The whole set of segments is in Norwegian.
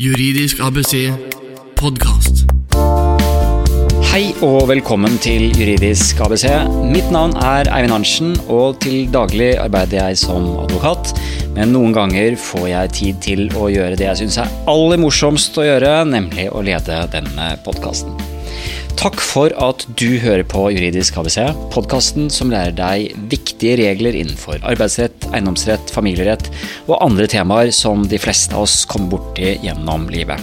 Juridisk ABC podkast. Hei og velkommen til Juridisk ABC. Mitt navn er Eivind Arntzen, og til daglig arbeider jeg som advokat. Men noen ganger får jeg tid til å gjøre det jeg syns er aller morsomst å gjøre, nemlig å lede denne podkasten. Takk for at du hører på Juridisk ABC, podkasten som lærer deg viktige regler innenfor arbeidsrett, eiendomsrett, familierett og andre temaer som de fleste av oss kommer borti gjennom livet.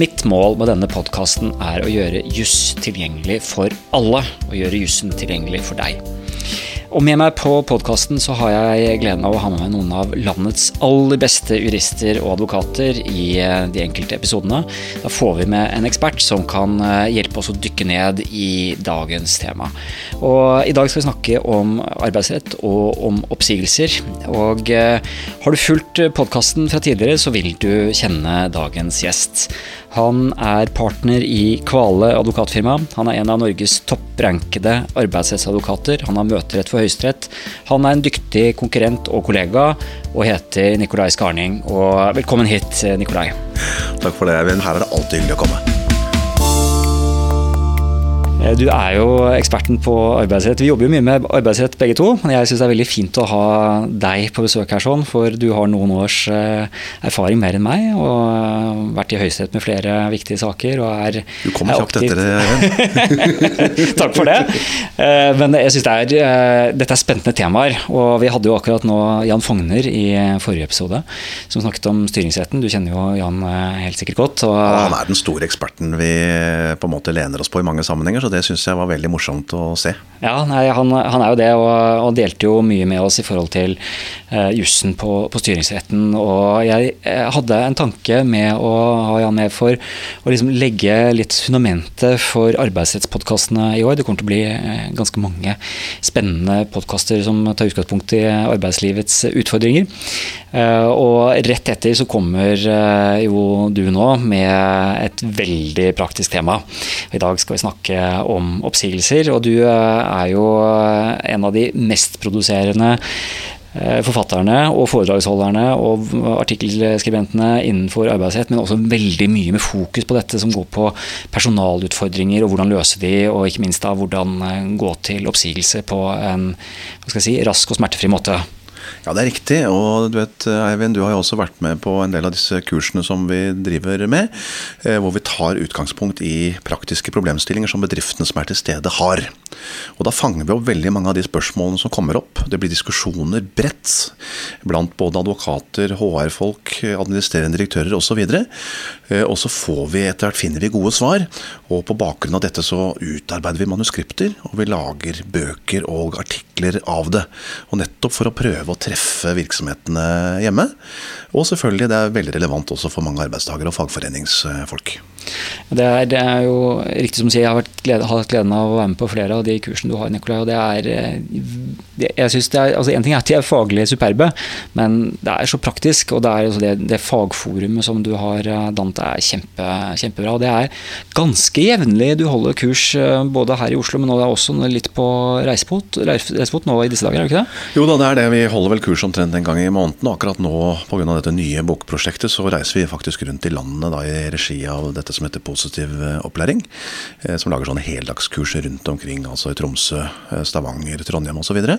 Mitt mål med denne podkasten er å gjøre juss tilgjengelig for alle, og gjøre jussen tilgjengelig for deg. Og med meg på podkasten så har jeg gleden av å ha med meg noen av landets aller beste jurister og advokater i eh, de enkelte episodene. Da får vi med en ekspert som kan eh, hjelpe oss å dykke ned i dagens tema. Og i dag skal vi snakke om arbeidsrett og om oppsigelser. Og eh, har du fulgt podkasten fra tidligere, så vil du kjenne dagens gjest. Han er partner i Kvale advokatfirma. Han er en av Norges topprankede arbeidsrettsadvokater. Han har møterett for Høyesterett. Han er en dyktig konkurrent og kollega, og heter Nikolai Skarning. Og velkommen hit, Nikolai. Takk for det, Eivind. Her er det alltid hyggelig å komme. Eh, du er jo eksperten på arbeidsrett. Vi jobber jo mye med arbeidsrett begge to. Men jeg syns det er veldig fint å ha deg på besøk her, sånn, for du har noen års eh, erfaring mer enn meg. Og har vært i Høyesterett med flere viktige saker. Og er, Du kommer er aktiv. etter det. Takk for det. Eh, Men jeg synes det er, eh, dette er spennende temaer. Og vi hadde jo akkurat nå Jan Fogner i forrige episode, som snakket om styringsretten. Du kjenner jo Jan eh, helt sikkert godt. Og, Ja, han er den store eksperten vi på en måte lener oss på i mange sammenhenger, så det syns jeg var veldig morsomt å se. Ja, nei, han, han er jo det, og, og delte jo mye med oss i forhold til eh, jussen på, på styringsretten. Og jeg, eh, hadde en tanke med å ha Jan med for å liksom legge litt fundamentet for arbeidsrettspodkastene i år. Det kommer til å bli eh, ganske mange spennende podkaster som tar utgangspunkt i arbeidslivets utfordringer. Eh, og rett etter så kommer eh, jo du nå med et veldig praktisk tema. I dag skal vi snakke om oppsigelser, og du eh, er jo en av de mest produserende eh, forfatterne og foredragsholderne og artikkelskribentene innenfor arbeidsrett, men også veldig mye med fokus på dette som går på personalutfordringer og hvordan løse de, og ikke minst da hvordan eh, gå til oppsigelse på en hva skal jeg si, rask og smertefri måte. Ja, det er riktig. Og du vet, Eivind, du har jo også vært med på en del av disse kursene som vi driver med, eh, hvor vi tar utgangspunkt i praktiske problemstillinger som bedriftene som er til stede, har. Og da fanger vi opp veldig mange av de spørsmålene som kommer opp. Det blir diskusjoner bredt blant både advokater, HR-folk, administrerende direktører osv. Eh, Og så får vi etter hvert finner vi gode svar, og på bakgrunn av dette så utarbeider vi manuskripter, og vi lager bøker og artikler av det. Og nettopp for å prøve å treffe virksomhetene hjemme. Og selvfølgelig, det er veldig relevant også for mange arbeidstakere og fagforeningsfolk. Det er, det er jo riktig som du sier, jeg har hatt gleden av å være med på flere av de kursene du har, Nikolai. og det er, eh, jeg synes det er, altså En ting er at de er faglig superbe, men det er så praktisk. Og det, er, altså det, det fagforumet som du har Dante, dannet, er kjempe, kjempebra. Det er ganske jevnlig du holder kurs eh, både her i Oslo, men også litt på reisefot, reisefot nå i disse dager, er det ikke det? Jo da, det er det. Vi holder vel kurs omtrent en gang i måneden. og Akkurat nå pga. dette nye bokprosjektet så reiser vi faktisk rundt i landet da, i regi av dette som heter Positiv eh, opplæring. eh, Som lager sånne heldagskurs rundt omkring, altså i Tromsø, eh, Stavanger, Trondheim osv. Og,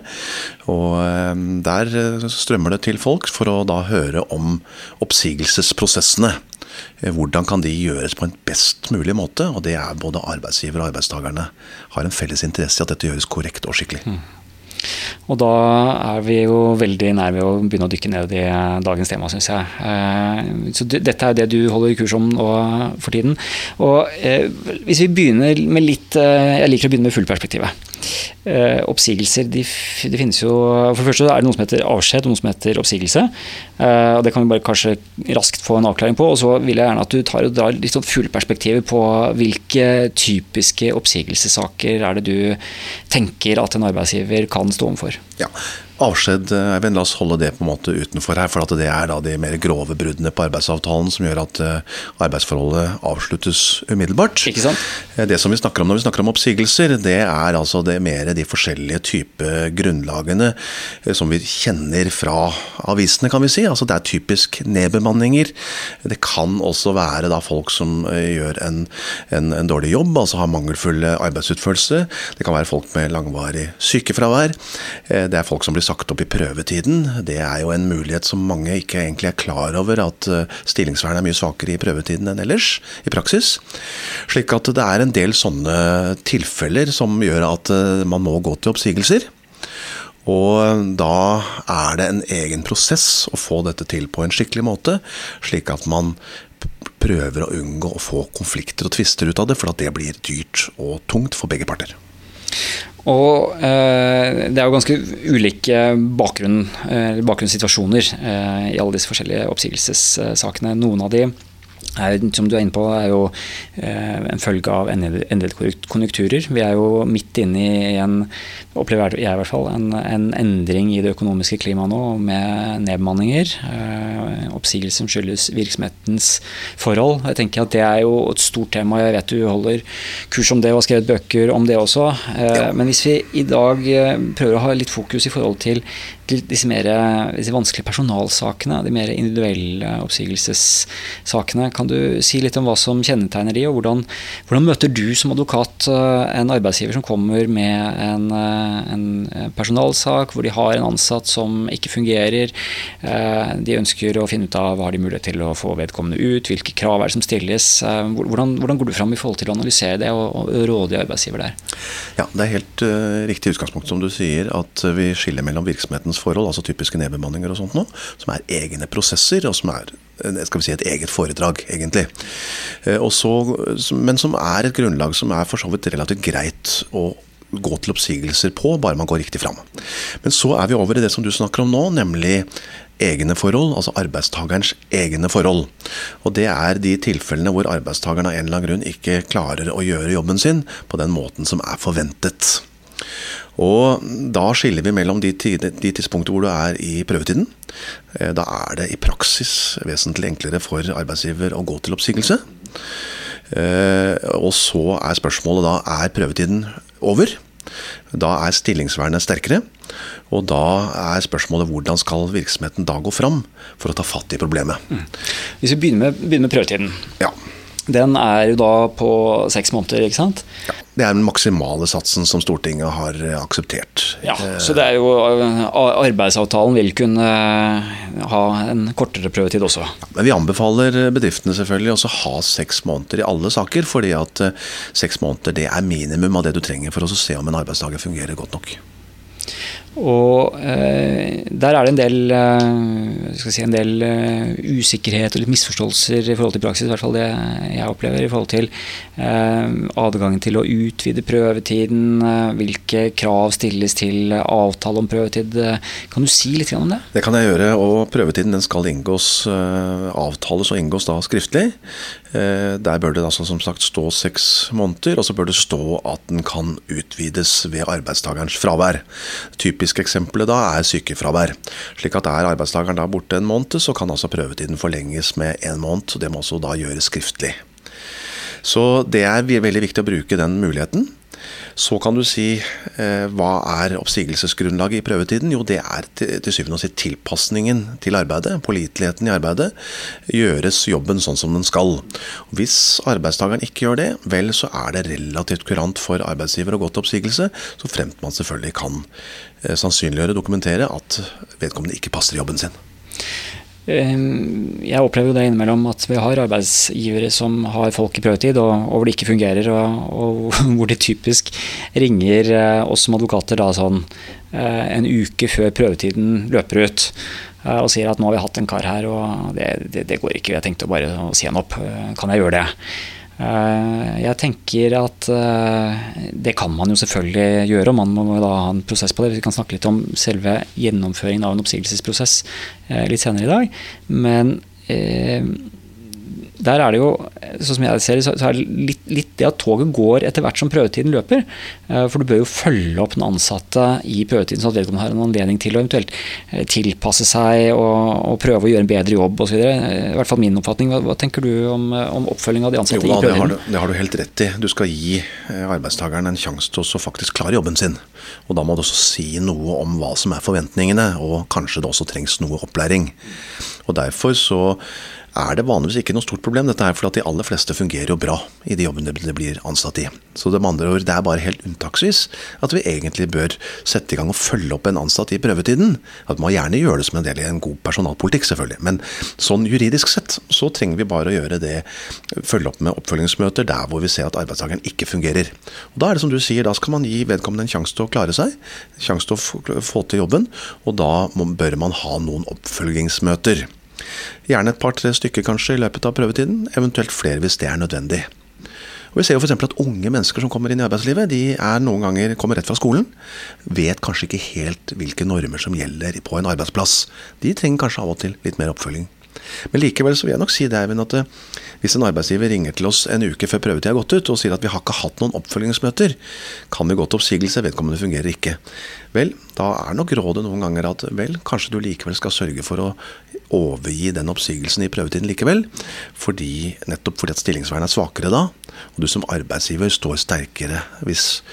og eh, der strømmer det til folk for å da høre om oppsigelsesprosessene. Hvordan kan de gjøres på en best mulig måte? Og det er både arbeidsgiver og arbeidstakerne har en felles interesse i at dette gjøres korrekt og skikkelig. Og da er vi jo veldig nær ved å begynne å dykke ned i dagens tema, syns jeg. Eh, Så dette er det du holder kurs om nå for tiden. Og eh, hvis vi begynner med litt eh, Jeg liker å begynne med fullperspektivet. Eh, Oppsigelser de, det finnes jo For det første er det noe som heter avskjed og noe som heter oppsigelse. Eh, og Det kan vi bare kanskje raskt få en avklaring på. Og så vil jeg gjerne at du tar og drar litt sånn fugleperspektivet på hvilke typiske oppsigelsessaker er det du tenker at en arbeidsgiver kan stå overfor. Ja, Avskjed, Eivind, la oss holde det på en måte utenfor her. For det er da de mer grove bruddene på arbeidsavtalen som gjør at eh, arbeidsforholdet avsluttes umiddelbart. Ikke sant? Eh, Det som vi snakker om når vi snakker om oppsigelser, det er altså det mer de forskjellige typer grunnlagene eh, som vi kjenner fra avisene, kan vi si. Altså det er typisk nedbemanninger. Det kan også være da folk som eh, gjør en, en, en dårlig jobb, altså har mangelfull arbeidsutførelse. Det kan være folk med langvarig sykefravær. Eh, Det er folk som blir sagt opp i prøvetiden. Det er jo en mulighet som mange ikke egentlig er klar over, at eh, stillingsvernet er mye svakere i prøvetiden enn ellers i praksis. Slik at det er en del sånne tilfeller som gjør at eh, man må gå til oppsigelser. Og da er det en egen prosess å få dette til på en skikkelig måte, slik at man prøver å unngå å få konflikter og tvister ut av det, for at det blir dyrt og tungt for begge parter. Og eh, det er jo ganske ulike bakgrunn, eh, bakgrunnssituasjoner eh, i alle disse forskjellige oppsigelsessakene. Noen av de er, som du er inne på, er jo eh, en følge av endrede konjunkturer. Vi er jo midt inne i en, opplever jeg i hvert fall, en, en endring i det økonomiske klimaet nå, med nedbemanninger. Oppsigelsen oppsigelser som skyldes virksomhetens forhold. Jeg tenker at Det er jo et stort tema. Jeg vet du holder kurs om det og har skrevet bøker om det også. Eh, Men hvis vi i dag eh, prøver å ha litt fokus i forhold til til disse, mer, disse vanskelige personalsakene, de mer individuelle oppsigelsessakene. Kan du si litt om hva som kjennetegner de, og hvordan, hvordan møter du som advokat eh, en arbeidsgiver som kommer med en, eh, en personalsak hvor de har en ansatt som ikke fungerer, eh, de ønsker å finne ut av har de mulighet til å få vedkommende ut, hvilke krav er det som stilles. Hvordan, hvordan går du fram i forhold til å analysere det og, og råde arbeidsgiver der? Ja, Det er helt uh, riktig utgangspunkt som du sier, at vi skiller mellom virksomhetens forhold, altså typiske nedbemanninger og sånt nå, som er egne prosesser, og som er eh, skal vi si, et eget foredrag, egentlig. Eh, så, men som er et grunnlag som er for så vidt relativt greit å gå til oppsigelser på, bare man går riktig fram. Men så er vi over i det som du snakker om nå, nemlig egne forhold, altså arbeidstakerens egne forhold. Og det er de tilfellene hvor arbeidstakeren av en eller annen grunn ikke klarer å gjøre jobben sin på den måten som er forventet. Og da skiller vi mellom de, de tidspunkter hvor du er i prøvetiden. Eh, Da er det i praksis vesentlig enklere for arbeidsgiver å gå til oppsigelse. Eh, Og så er spørsmålet da er prøvetiden over. Da er stillingsvernet sterkere. Og da er spørsmålet hvordan skal virksomheten da gå fram for å ta fatt i problemet. Hvis vi begynner med, begynner med prøvetiden. Ja. Den er jo da på seks måneder, ikke sant? ja. Det er den maksimale satsen som Stortinget har eh, akseptert. Ja, så det er jo eh, Arbeidsavtalen vil kunne eh, ha en kortere prøvetid også. Men vi anbefaler bedriftene selvfølgelig også ha seks måneder i alle saker, fordi at eh, seks måneder det er minimum av det du trenger for å se om en arbeidstaker fungerer godt nok. Og eh, der er det en del, eh, si, en del eh, usikkerhet og litt misforståelser i forhold til praksis, i hvert fall det jeg opplever i forhold til eh, adgangen til å utvide prøvetiden, eh, hvilke krav stilles til avtale om prøvetid. Kan du si litt om det? Det kan jeg gjøre, og prøvetiden den skal inngås, eh, avtales og inngås da skriftlig. Eh, Der bør det altså som sagt stå seks måneder, og så bør det stå at den kan utvides ved arbeidstakerens fravær. Typisk eksempelet da er sykefravær. Slik at er arbeidstakeren da borte en måned, så kan altså prøvetiden forlenges med en måned. og Det må også da gjøres skriftlig. Så det er veldig viktig å bruke den muligheten. Så kan du si eh, hva er oppsigelsesgrunnlaget i prøvetiden? Jo, det er til, syvende og sist tilpasningen til arbeidet, påliteligheten i arbeidet. Gjøres jobben sånn som den skal. Hvis arbeidstakeren ikke gjør det, vel så er det relativt kurant for arbeidsgiver å gå til oppsigelse, så fremt man selvfølgelig kan eh, sannsynliggjøre, dokumentere at vedkommende ikke passer jobben sin. Eh, Jeg opplever jo det innimellom at vi har arbeidsgivere som har folk i prøvetid, og, og hvor det ikke fungerer, og, og hvor de typisk ringer eh, oss som advokater da sånn eh, en uke før prøvetiden løper ut. eh, Og sier at nå har vi hatt en kar her, og det, det, det går ikke. Jeg tenkte bare å si han opp. Kan jeg gjøre det? Eh, Jeg tenker at eh, det kan man jo selvfølgelig gjøre, og man må da ha en prosess på det. Vi kan snakke litt om selve gjennomføringen av en oppsigelsesprosess eh, litt senere i dag. Men der er det jo, sånn som jeg ser det, så er det litt, litt, det at toget går etter hvert som prøvetiden løper. Eh, for du bør jo følge opp den ansatte i prøvetiden, sånn at vedkommende har en anledning til å eventuelt eh, tilpasse seg og, og prøve å gjøre en bedre jobb osv. I hvert fall min oppfatning. Hva, hva tenker du om, om, oppfølging av de ansatte jo, i prøvetiden? Det har, du, det har du helt rett i. Du skal gi arbeidstakeren en sjanse til å faktisk klare jobben sin. Og da må du også si noe om hva som er forventningene, og kanskje det også trengs noe opplæring. Og Derfor så er det vanligvis ikke noe stort problem. Dette er fordi at de aller fleste fungerer jo bra i de jobbene de blir ansatt i. Så det, andre ord, det er bare helt unntaksvis at vi egentlig bør sette i gang og følge opp en ansatt i prøvetiden. At Man gjerne gjør det som en del i en god personalpolitikk, selvfølgelig. Men sånn juridisk sett så trenger vi bare å gjøre det, følge opp med oppfølgingsmøter der hvor vi ser at arbeidstakeren ikke fungerer. Og Da er det som du sier, da skal man gi vedkommende en sjanse til å klare seg, sjanse til å få til jobben, og da bør man ha noen oppfølgingsmøter. Gjerne et par-tre stykker kanskje i løpet av prøvetiden, eventuelt flere hvis det er nødvendig. Og Vi ser jo f.eks. at unge mennesker som kommer inn i arbeidslivet, de er noen ganger kommer rett fra skolen. Vet kanskje ikke helt hvilke normer som gjelder på en arbeidsplass. De trenger kanskje av og til litt mer oppfølging. Men likevel så vil jeg nok si det, Eivind, at eh, hvis en arbeidsgiver ringer til oss en uke før prøvetid har gått ut og sier at vi har ikke hatt noen oppfølgingsmøter, kan vi gå til oppsigelse, vedkommende fungerer ikke. Vel, da er nok rådet noen ganger at vel, kanskje du likevel skal sørge for å overgi den oppsigelsen i prøvetiden likevel. Fordi, nettopp fordi at stillingsvernet er svakere da, og du som arbeidsgiver står sterkere hvis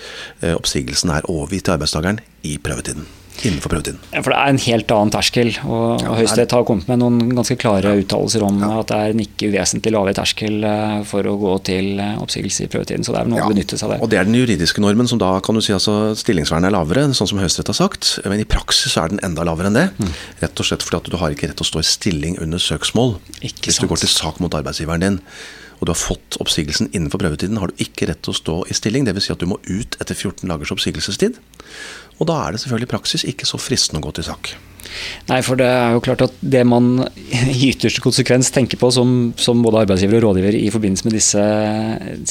eh, oppsigelsen er overgitt til arbeidstakeren i prøvetiden innenfor prøvetiden. Ja, for det er en helt annen terskel. og, ja, Høyesterett har kommet med noen ganske klare ja. uttalelser om ja. at det er en ikke uvesentlig lavere terskel eh, for å gå til eh, oppsigelse i prøvetiden. Så det er noe å benytte seg av det. Og Det er den juridiske normen, som da kan du si altså stillingsvernet er lavere, sånn som Høyesterett har sagt. Men i praksis er den enda lavere enn det. Mm. Rett og slett fordi at du har ikke rett til å stå i stilling under søksmål ikke hvis sant. du går til sak mot arbeidsgiveren din og du har fått oppsigelsen innenfor prøvetiden, har du ikke rett til å stå i stilling. Dvs. Si at du må ut etter 14 dagers oppsigelsestid. Og da er det selvfølgelig i praksis ikke så fristende å gå til sak. Nei, for det er jo klart at det man i ytterste konsekvens tenker på som, som, både arbeidsgiver og rådgiver i forbindelse med disse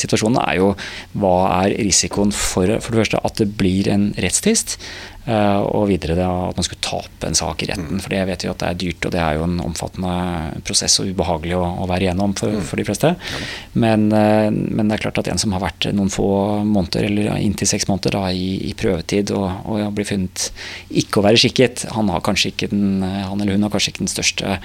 situasjonene, er jo hva er risikoen for, for det første at det blir en rettstvist, og videre det at man skulle tape en sak i retten. For det vet vi at det er dyrt, og det er jo en omfattende prosess og ubehagelig å, å være igjennom for, mm. for de fleste. Men, eh, men, det er klart at en som har vært noen få måneder, eller inntil seks måneder da, i, i, prøvetid og, og blir funnet ikke å være skikket, han, har kanskje ikke den, han eller hun har kanskje ikke den største,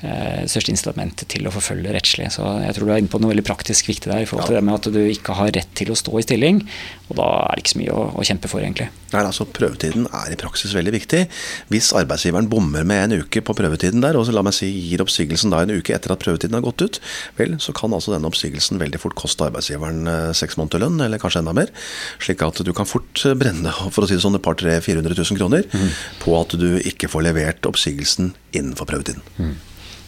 eh, største incitamentet til å forfølge rettslig. Så jeg tror du er inne på noe veldig praktisk viktig der i forhold til det med at du ikke har rett til å stå i stilling. Og da er det ikke så mye å, å kjempe for, egentlig. Nei, altså Prøvetiden er i praksis veldig viktig. Hvis arbeidsgiveren bommer med en uke på prøvetiden der, og så la meg si gir oppsigelsen da en uke etter at prøvetiden har gått ut, vel, så kan altså denne oppsigelsen veldig fort koste arbeidsgiveren eh, seks måneder lønn, eller kanskje enda mer. Slik at du kan fort brenne for å si det sånn, et par 300 400 000 kroner mm. på at du ikke får levert oppsigelsen innenfor prøvetiden. Mm.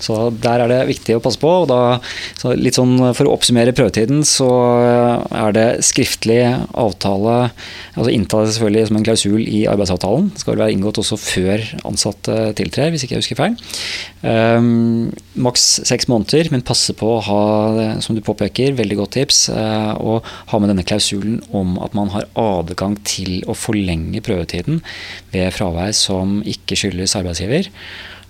Så der er det viktig å passe på. og da, litt sånn For å oppsummere prøvetiden, så er det skriftlig avtale altså Innta det selvfølgelig som en klausul i arbeidsavtalen. Det skal vel være inngått også før ansatte tiltrer, hvis ikke jeg husker feil. Um, maks seks måneder, men passe på å ha, som du påpeker, veldig godt tips, uh, å ha med denne klausulen om at man har adgang til å forlenge prøvetiden ved fravær som ikke skyldes arbeidsgiver.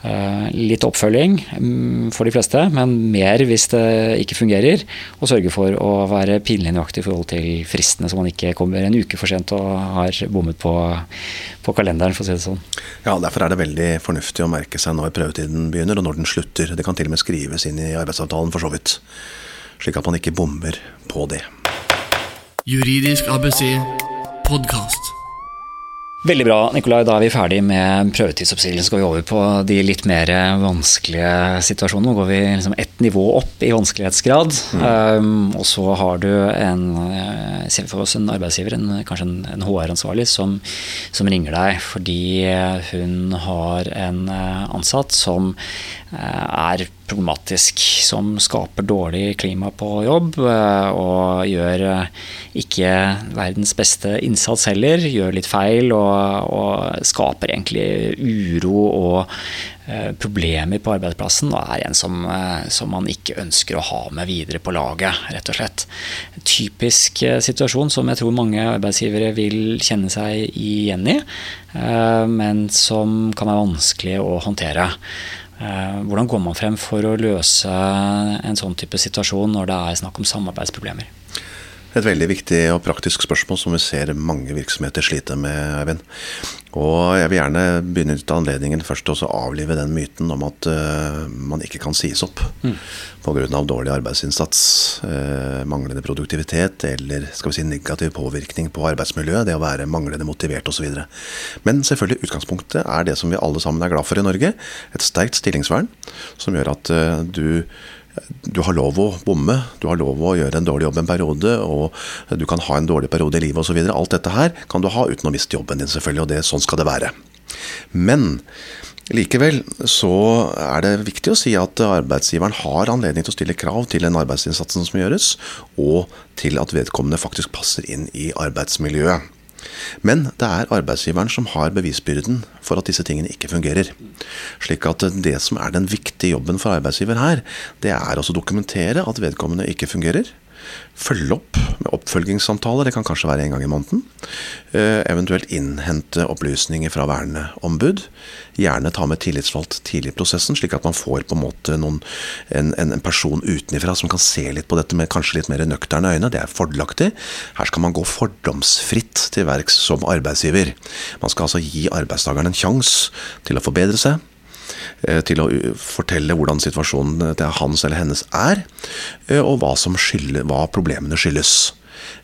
Eh, litt oppfølging mm, for de fleste, men mer hvis det ikke fungerer. Og sørge for å være pinlig nøyaktig i forhold til fristene, så man ikke kommer en uke for sent og har bommet på, på, kalenderen, for å si det sånn. Ja, Derfor er det veldig fornuftig å merke seg når prøvetiden begynner og når den slutter. Det kan til og med skrives inn i arbeidsavtalen, for så vidt. Slik at man ikke bommer på det. Juridisk ABC podkast. Veldig bra, Nikolai. Da er vi ferdig med prøvetidsoppstillingen. Så går vi over på de litt mer vanskelige situasjonene. Nå går vi liksom ett nivå opp i vanskelighetsgrad. Mm. Um, og så har du en, eh, ser for oss en arbeidsgiver, en, kanskje en, en HR-ansvarlig, som, som, ringer deg fordi hun har en eh, ansatt som er problematisk, som skaper dårlig klima på jobb eh, og gjør eh, ikke verdens beste innsats heller. Gjør litt feil og, og skaper egentlig uro og eh, problemer på arbeidsplassen og er en som, som, man ikke ønsker å ha med videre på laget, rett og slett. Typisk situasjon som jeg tror mange arbeidsgivere vil kjenne seg igjen i, men som kan være vanskelig å håndtere. Hvordan går man frem for å løse en sånn type situasjon når det er snakk om samarbeidsproblemer? Et veldig viktig og praktisk spørsmål som vi ser mange virksomheter slite med, Eivind. Og jeg vil gjerne benytte anledningen først til å avlive den myten om at uh, man ikke kan sies opp mm. pga. dårlig arbeidsinnsats, uh, manglende produktivitet eller skal vi si negativ påvirkning på arbeidsmiljøet, det å være manglende motivert osv. Men selvfølgelig utgangspunktet er det som vi alle sammen er glad for i Norge. Et sterkt stillingsvern som gjør at uh, du du har lov å bomme, du har lov å gjøre en dårlig jobb en periode, og du kan ha en dårlig periode i livet osv. Alt dette her kan du ha uten å miste jobben din, selvfølgelig, og det, sånn skal det være. Men likevel så er det viktig å si at arbeidsgiveren har anledning til å stille krav til den arbeidsinnsatsen som gjøres, og til at vedkommende faktisk passer inn i arbeidsmiljøet. Men det er arbeidsgiveren som har bevisbyrden for at disse tingene ikke fungerer. Slik at det som er den viktige jobben for arbeidsgiver her, det er å dokumentere at vedkommende ikke fungerer. Følge opp med oppfølgingssamtaler, det kan kanskje være en gang i måneden. Eh, eventuelt innhente opplysninger fra verneombud. Gjerne ta med tillitsvalgt tidlig i prosessen, slik at man får på en måte noen, en, en, person utenifra som kan se litt på dette med kanskje litt mer nøkterne øyne. Det er fordelaktig. Her skal man gå fordomsfritt til verks som arbeidsgiver. Man skal altså gi arbeidstakeren en sjanse til å forbedre seg til å fortelle hvordan situasjonen til hans eller hennes er, eh, og hva, skylder, hva problemene skyldes.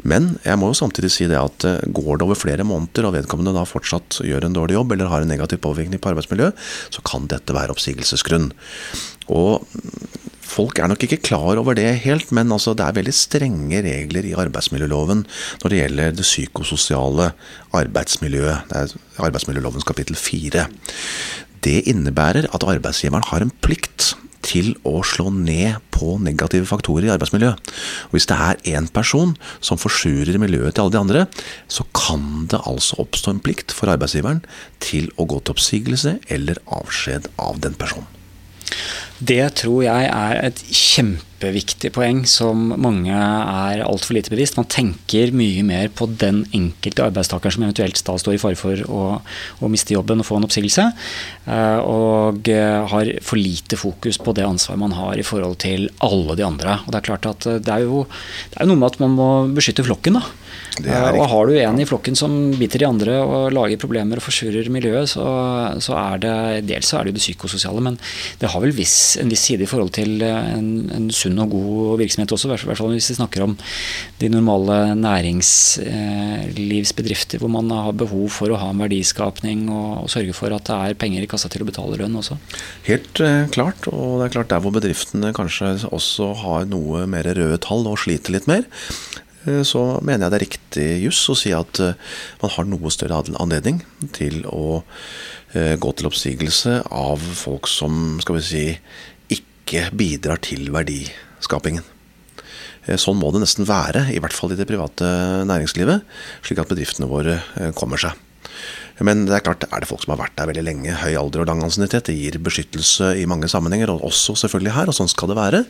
Men jeg må jo samtidig si det at eh, går det over flere måneder, og vedkommende da fortsatt gjør en dårlig jobb eller har en negativ påvirkning på arbeidsmiljøet, så kan dette være oppsigelsesgrunn. Og Folk er nok ikke klar over det helt, men altså det er veldig strenge regler i arbeidsmiljøloven når det gjelder det psykososiale arbeidsmiljøet. Det er arbeidsmiljølovens kapittel fire. Det innebærer at arbeidsgiveren har en plikt til å slå ned på negative faktorer i arbeidsmiljøet. Og hvis det er én person som forsurer miljøet til alle de andre, så kan det altså oppstå en plikt for arbeidsgiveren til å gå til oppsigelse eller avskjed av den personen. Det tror jeg er et kjempeviktig poeng som mange er altfor lite bevisst. Man tenker mye mer på den enkelte arbeidstaker som eventuelt da står i fare for å, å, miste jobben og få en oppsigelse, eh, og har for lite fokus på det ansvaret man har i forhold til alle de andre. Og Det er klart at det er jo, det er noe med at man må beskytte flokken. da. Og har du en i flokken som biter de andre og lager problemer og forsurer miljøet, så, så, er det dels så er det jo det psykososiale, men det har vel en viss side i forhold til en, en sunn og god virksomhet også, i hvert fall hvis vi snakker om de normale næringslivsbedrifter hvor man har behov for å ha en verdiskapning og, og sørge for at det er penger i kassa til å betale lønn også. Helt eh, klart, og det er klart der hvor bedriftene kanskje også har noe mer røde tall og sliter litt mer, Eh, så mener jeg det er riktig juss å si at eh, man har noe større anledning til å eh, gå til oppsigelse av folk som skal vi si, ikke bidrar til verdiskapingen. Sånn må det nesten være, i hvert fall i det private næringslivet, slik at bedriftene våre kommer seg. Men det er klart, er det folk som har vært der veldig lenge, høy alder og lang ansiennitet, det gir beskyttelse i mange sammenhenger, og også selvfølgelig her, og sånn skal det være.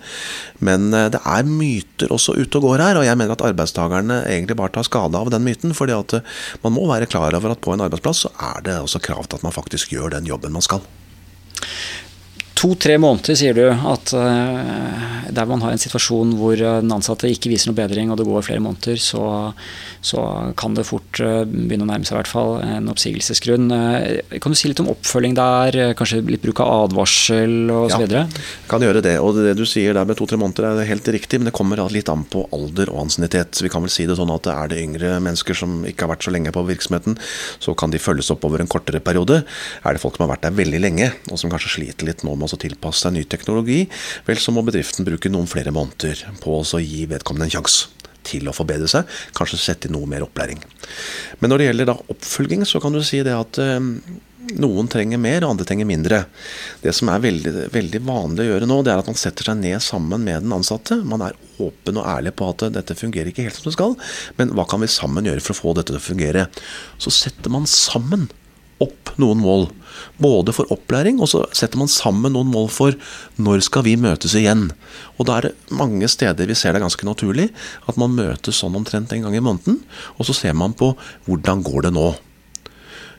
Men eh, det er myter også ute og går her, og jeg mener at arbeidstakerne egentlig bare tar skade av den myten. fordi at eh, man må være klar over at på en arbeidsplass så er det også krav til at man faktisk gjør den jobben man skal. To-tre måneder, sier du, at uh, der man har en situasjon hvor den ansatte ikke viser noe bedring, og det går flere måneder, så, så kan det fort uh, begynne å nærme seg i hvert fall en oppsigelsesgrunn. Kan du si litt om oppfølging der? Kanskje litt bruk av advarsel osv.? Ja, kan gjøre det. Og det du sier der med to-tre måneder er helt riktig, men det kommer litt an på alder og ansiennitet. Vi kan vel si det sånn at er det yngre mennesker som ikke har vært så lenge på virksomheten, så kan de følges opp over en kortere periode. Er det folk som har vært der veldig lenge, og som kanskje sliter litt nå med å tilpasse seg ny teknologi, vel så må bedriften bruke noen flere måneder på å gi vedkommende en sjanse til å forbedre seg, kanskje sette inn noe mer opplæring. Men når det gjelder oppfølging, så kan du si det at eh, noen trenger mer, og andre trenger mindre. Det som er veldig, veldig, vanlig å gjøre nå, det er at man setter seg ned sammen med den ansatte. Man er åpen og ærlig på at dette fungerer ikke helt som det skal, men hva kan vi sammen gjøre for å få dette til å fungere? Så setter man sammen opp noen mål. Både for opplæring, og så setter man sammen noen mål for når skal vi møtes igjen. Og da er det mange steder vi ser det ganske naturlig at man møtes sånn omtrent en gang i måneden. Og så ser man på hvordan går det nå.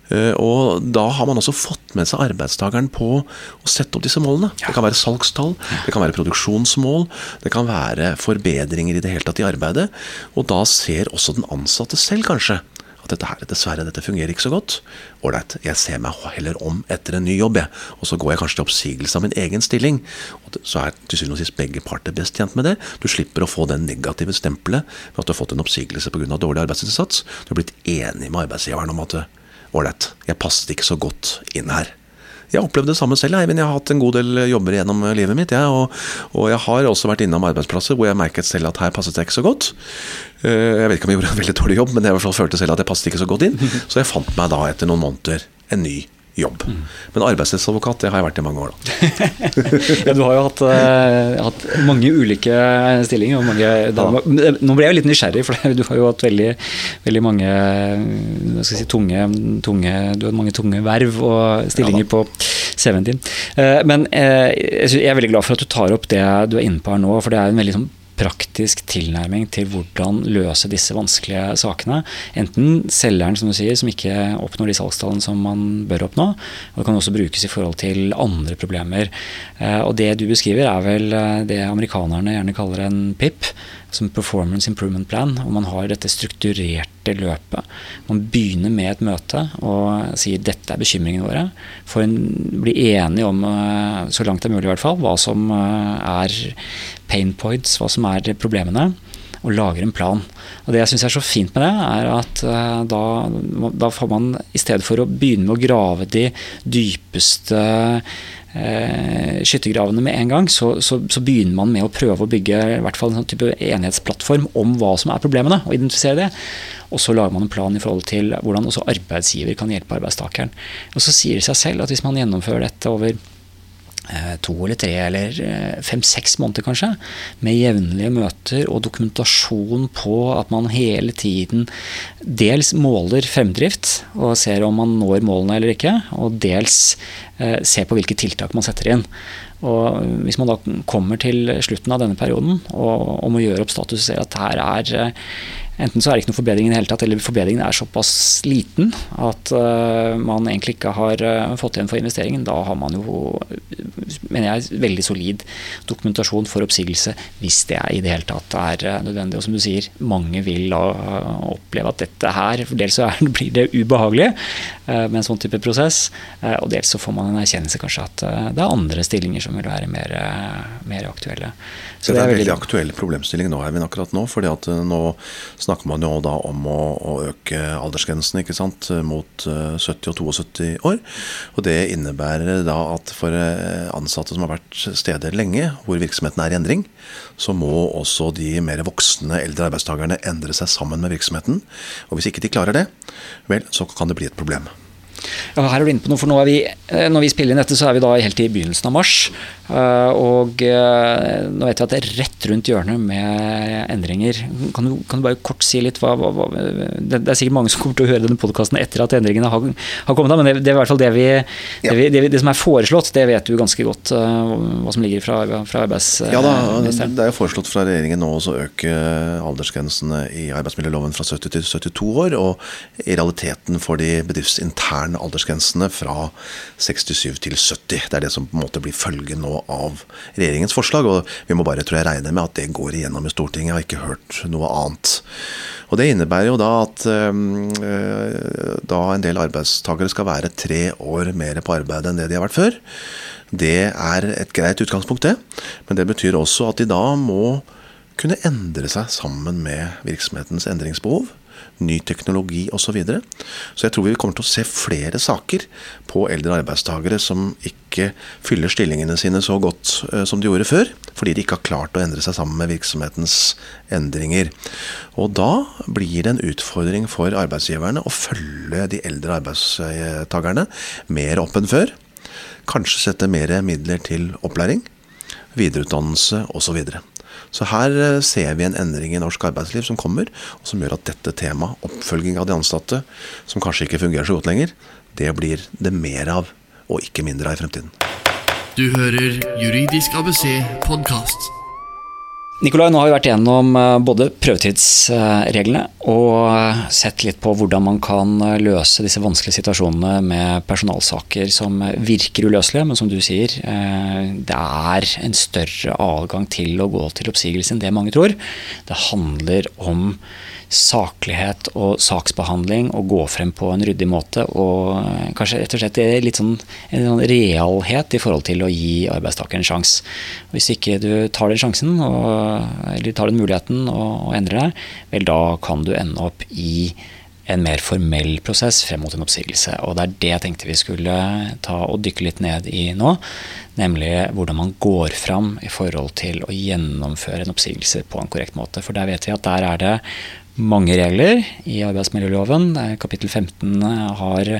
Eh, Og da har man også fått med seg arbeidstakeren på å sette opp disse målene. Det kan være salgstall, det kan være produksjonsmål, det kan være forbedringer i det hele tatt i arbeidet. Og da ser også den ansatte selv kanskje dette her, dessverre, dette fungerer ikke så godt. Ålreit, jeg ser meg heller om etter en ny jobb, jeg. Og så går jeg kanskje til oppsigelse av min egen stilling. Og så er til syvende og sist begge parter best tjent med det. Du slipper å få det negative stempelet ved at du har fått en oppsigelse pga. dårlig arbeidsinnsats. Du har blitt enig med arbeidsgiveren om at ålreit, jeg passet ikke så godt inn her. Jeg har opplevd det samme selv. Eivind. Jeg har hatt en god del jobber gjennom livet mitt. Jeg, og, og jeg har også vært innom arbeidsplasser hvor jeg merket selv at her passet jeg ikke så godt. Eh, Jeg vet ikke om jeg gjorde en veldig dårlig jobb, men jeg følte selv at jeg passet ikke så godt inn. Så jeg fant meg da etter noen måneder en ny jobb. Men arbeidslivsadvokat det har jeg vært i mange år, da. Ja, du har jo hatt, uh, hatt mange ulike stillinger. Og mange, da, Nå ble jeg jo litt nysgjerrig, for du har jo hatt veldig, veldig mange si, tunge, tunge, du har mange tunge verv og stillinger på CV-en din. Uh, Men uh, jeg er veldig glad for at du tar opp det du er inne på her nå, for det er en veldig sånn praktisk tilnærming til hvordan løse disse vanskelige sakene. Enten selgeren, som du sier, som ikke oppnår de salgstallene som man bør oppnå. Og det kan også brukes i forhold til andre problemer. Eh, Og det du beskriver, er vel eh, det amerikanerne gjerne kaller en PIP, som Performance Improvement Plan. Og man har dette strukturerte løpet. Man begynner med et møte og sier dette er bekymringene våre. For en blir enige om, eh, så langt det er mulig i hvert fall, hva som eh, er pain points, hva som er problemene, og lager en plan. Og Det jeg syns er så fint med det, er at eh, da, da får man i stedet for å begynne med å grave de dypeste eh, skyttergravene med en gang, så, så, så begynner man med å prøve å bygge i hvert fall en sånn type enhetsplattform om hva som er problemene, og identifisere det. Og så lager man en plan i forhold til hvordan også arbeidsgiver kan hjelpe arbeidstakeren. Og så sier det seg selv at hvis man gjennomfører dette over eh, to eller tre eller eh, fem-seks måneder kanskje, med jevnlige møter og dokumentasjon på at man hele tiden dels måler fremdrift og ser om man når målene eller ikke, og dels eh, ser på hvilke tiltak man setter inn. Og Hvis man da kommer til slutten av denne perioden og, og må gjøre opp status og ser at her er eh, Enten så er det ikke noe forbedring i det hele tatt, eller forbedringen er såpass liten at uh, man egentlig ikke har uh, fått igjen for investeringen. Da har man jo, mener jeg, veldig solid dokumentasjon for oppsigelse, hvis det er i det hele tatt er uh, nødvendig. Og som du sier, mange vil oppleve at dette her Dels så er, blir det ubehagelig med en sånn type prosess, og dels så får man en erkjennelse kanskje at det er andre stillinger som vil være mer, mer aktuelle. Så det er en veldig aktuell problemstilling nå, Eivind, akkurat nå. fordi at nå snakker man jo da om å, å øke aldersgrensen ikke sant, mot 70 og 72 år. Og det innebærer da at for ansatte som har vært steder lenge, hvor virksomheten er i endring, så må også de mer voksne eldre arbeidstakerne endre seg sammen med virksomheten. Og hvis ikke de klarer det, vel, så kan det bli et problem. Ja, her er du inne på noe, for nå er vi, Når vi spiller inn dette, så er vi da helt i begynnelsen av mars. Og nå vet jeg at det er rett rundt hjørnet med endringer. Kan du, kan du bare kort si litt hva, hva, hva, Det er sikkert mange som kommer til å høre denne podkasten etter at endringene har, har kommet, men det, det, er i hvert fall det, vi, det, vi, det, det, som er foreslått, det vet du ganske godt hva som ligger fra, fra arbeidsministeren. Ja da, det er jo foreslått fra regjeringen nå å øke aldersgrensene i arbeidsmiljøloven fra 70 til 72 år, og i realiteten for de bedriftsinterne aldersgrensene fra 67 til 70. Det er det som på en måte blir følgen nå av regjeringens forslag. Og vi må bare tror jeg regne med at det går igjennom i Stortinget. Jeg har ikke hørt noe annet. Og Det innebærer jo da at øh, da en del arbeidstakere skal være tre år mer på arbeid enn det de har vært før. Det er et greit utgangspunkt, det. Men det betyr også at de da må kunne endre seg sammen med virksomhetens endringsbehov ny teknologi osv. Så, videre. så jeg tror vi kommer til å se flere saker på eldre arbeidstakere som ikke fyller stillingene sine så godt uh, som de gjorde før, fordi de ikke har klart å endre seg sammen med virksomhetens endringer. Og da blir det en utfordring for arbeidsgiverne å følge de eldre arbeidstakerne mer opp enn før. Kanskje sette mer midler til opplæring, videreutdannelse osv. Så, her ser vi en endring i norsk arbeidsliv som kommer, og som gjør at dette temaet, oppfølging av de ansatte, som kanskje ikke fungerer så godt lenger, det blir det mer av, og ikke mindre av i fremtiden. Du hører Juridisk ABC podkast. Nikolai, nå har vi vært gjennom eh, både prøvetidsreglene og eh, sett litt på hvordan man kan eh, løse disse vanskelige situasjonene med personalsaker som virker uløselige, men som du sier, det er en større adgang til å gå til oppsigelse enn det mange tror. Det handler om saklighet og saksbehandling og gå frem på en ryddig måte. Og kanskje rett og slett litt sånn, en sånn realhet i forhold til å gi arbeidstakeren en sjanse. Hvis ikke du tar den sjansen, og, eller tar den muligheten og, og endrer deg, vel da kan du ende opp i en mer formell prosess frem mot en oppsigelse. Og det er det jeg tenkte vi skulle ta og dykke litt ned i nå. Nemlig hvordan man går fram i forhold til å gjennomføre en oppsigelse på en korrekt måte. For der vet vi at der er det mange regler i arbeidsmiljøloven. Kapittel 15 har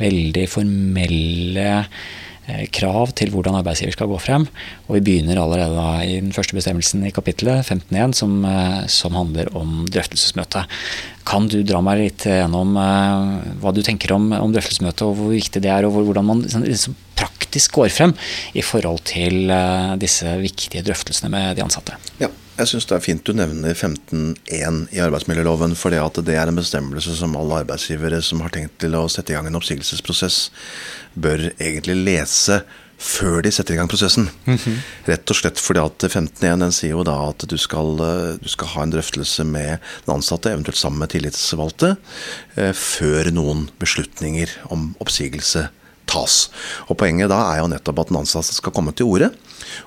veldig formelle eh, krav til hvordan arbeidsgiver skal gå frem. Og vi begynner allerede i den første bestemmelsen i kapittelet, 15.1, som, eh, som handler om drøftelsesmøte. Kan du dra meg litt gjennom hva du tenker om, om drøftelsesmøte, og hvor viktig det er, og hvordan man liksom, liksom praktisk går frem i forhold til disse viktige drøftelsene med de ansatte? Ja. Jeg syns det er fint du nevner 15.1 i arbeidsmiljøloven. For det er en bestemmelse som alle arbeidsgivere som har tenkt til å sette i gang en oppsigelsesprosess, bør egentlig lese før de setter i gang prosessen. Mm -hmm. Rett og slett fordi at 15.1 sier jo da at du skal, du skal, ha en drøftelse med den ansatte, eventuelt sammen med tillitsvalgte, eh, før noen beslutninger om oppsigelse tas. Og Poenget da er jo nettopp at den ansatte skal komme til orde.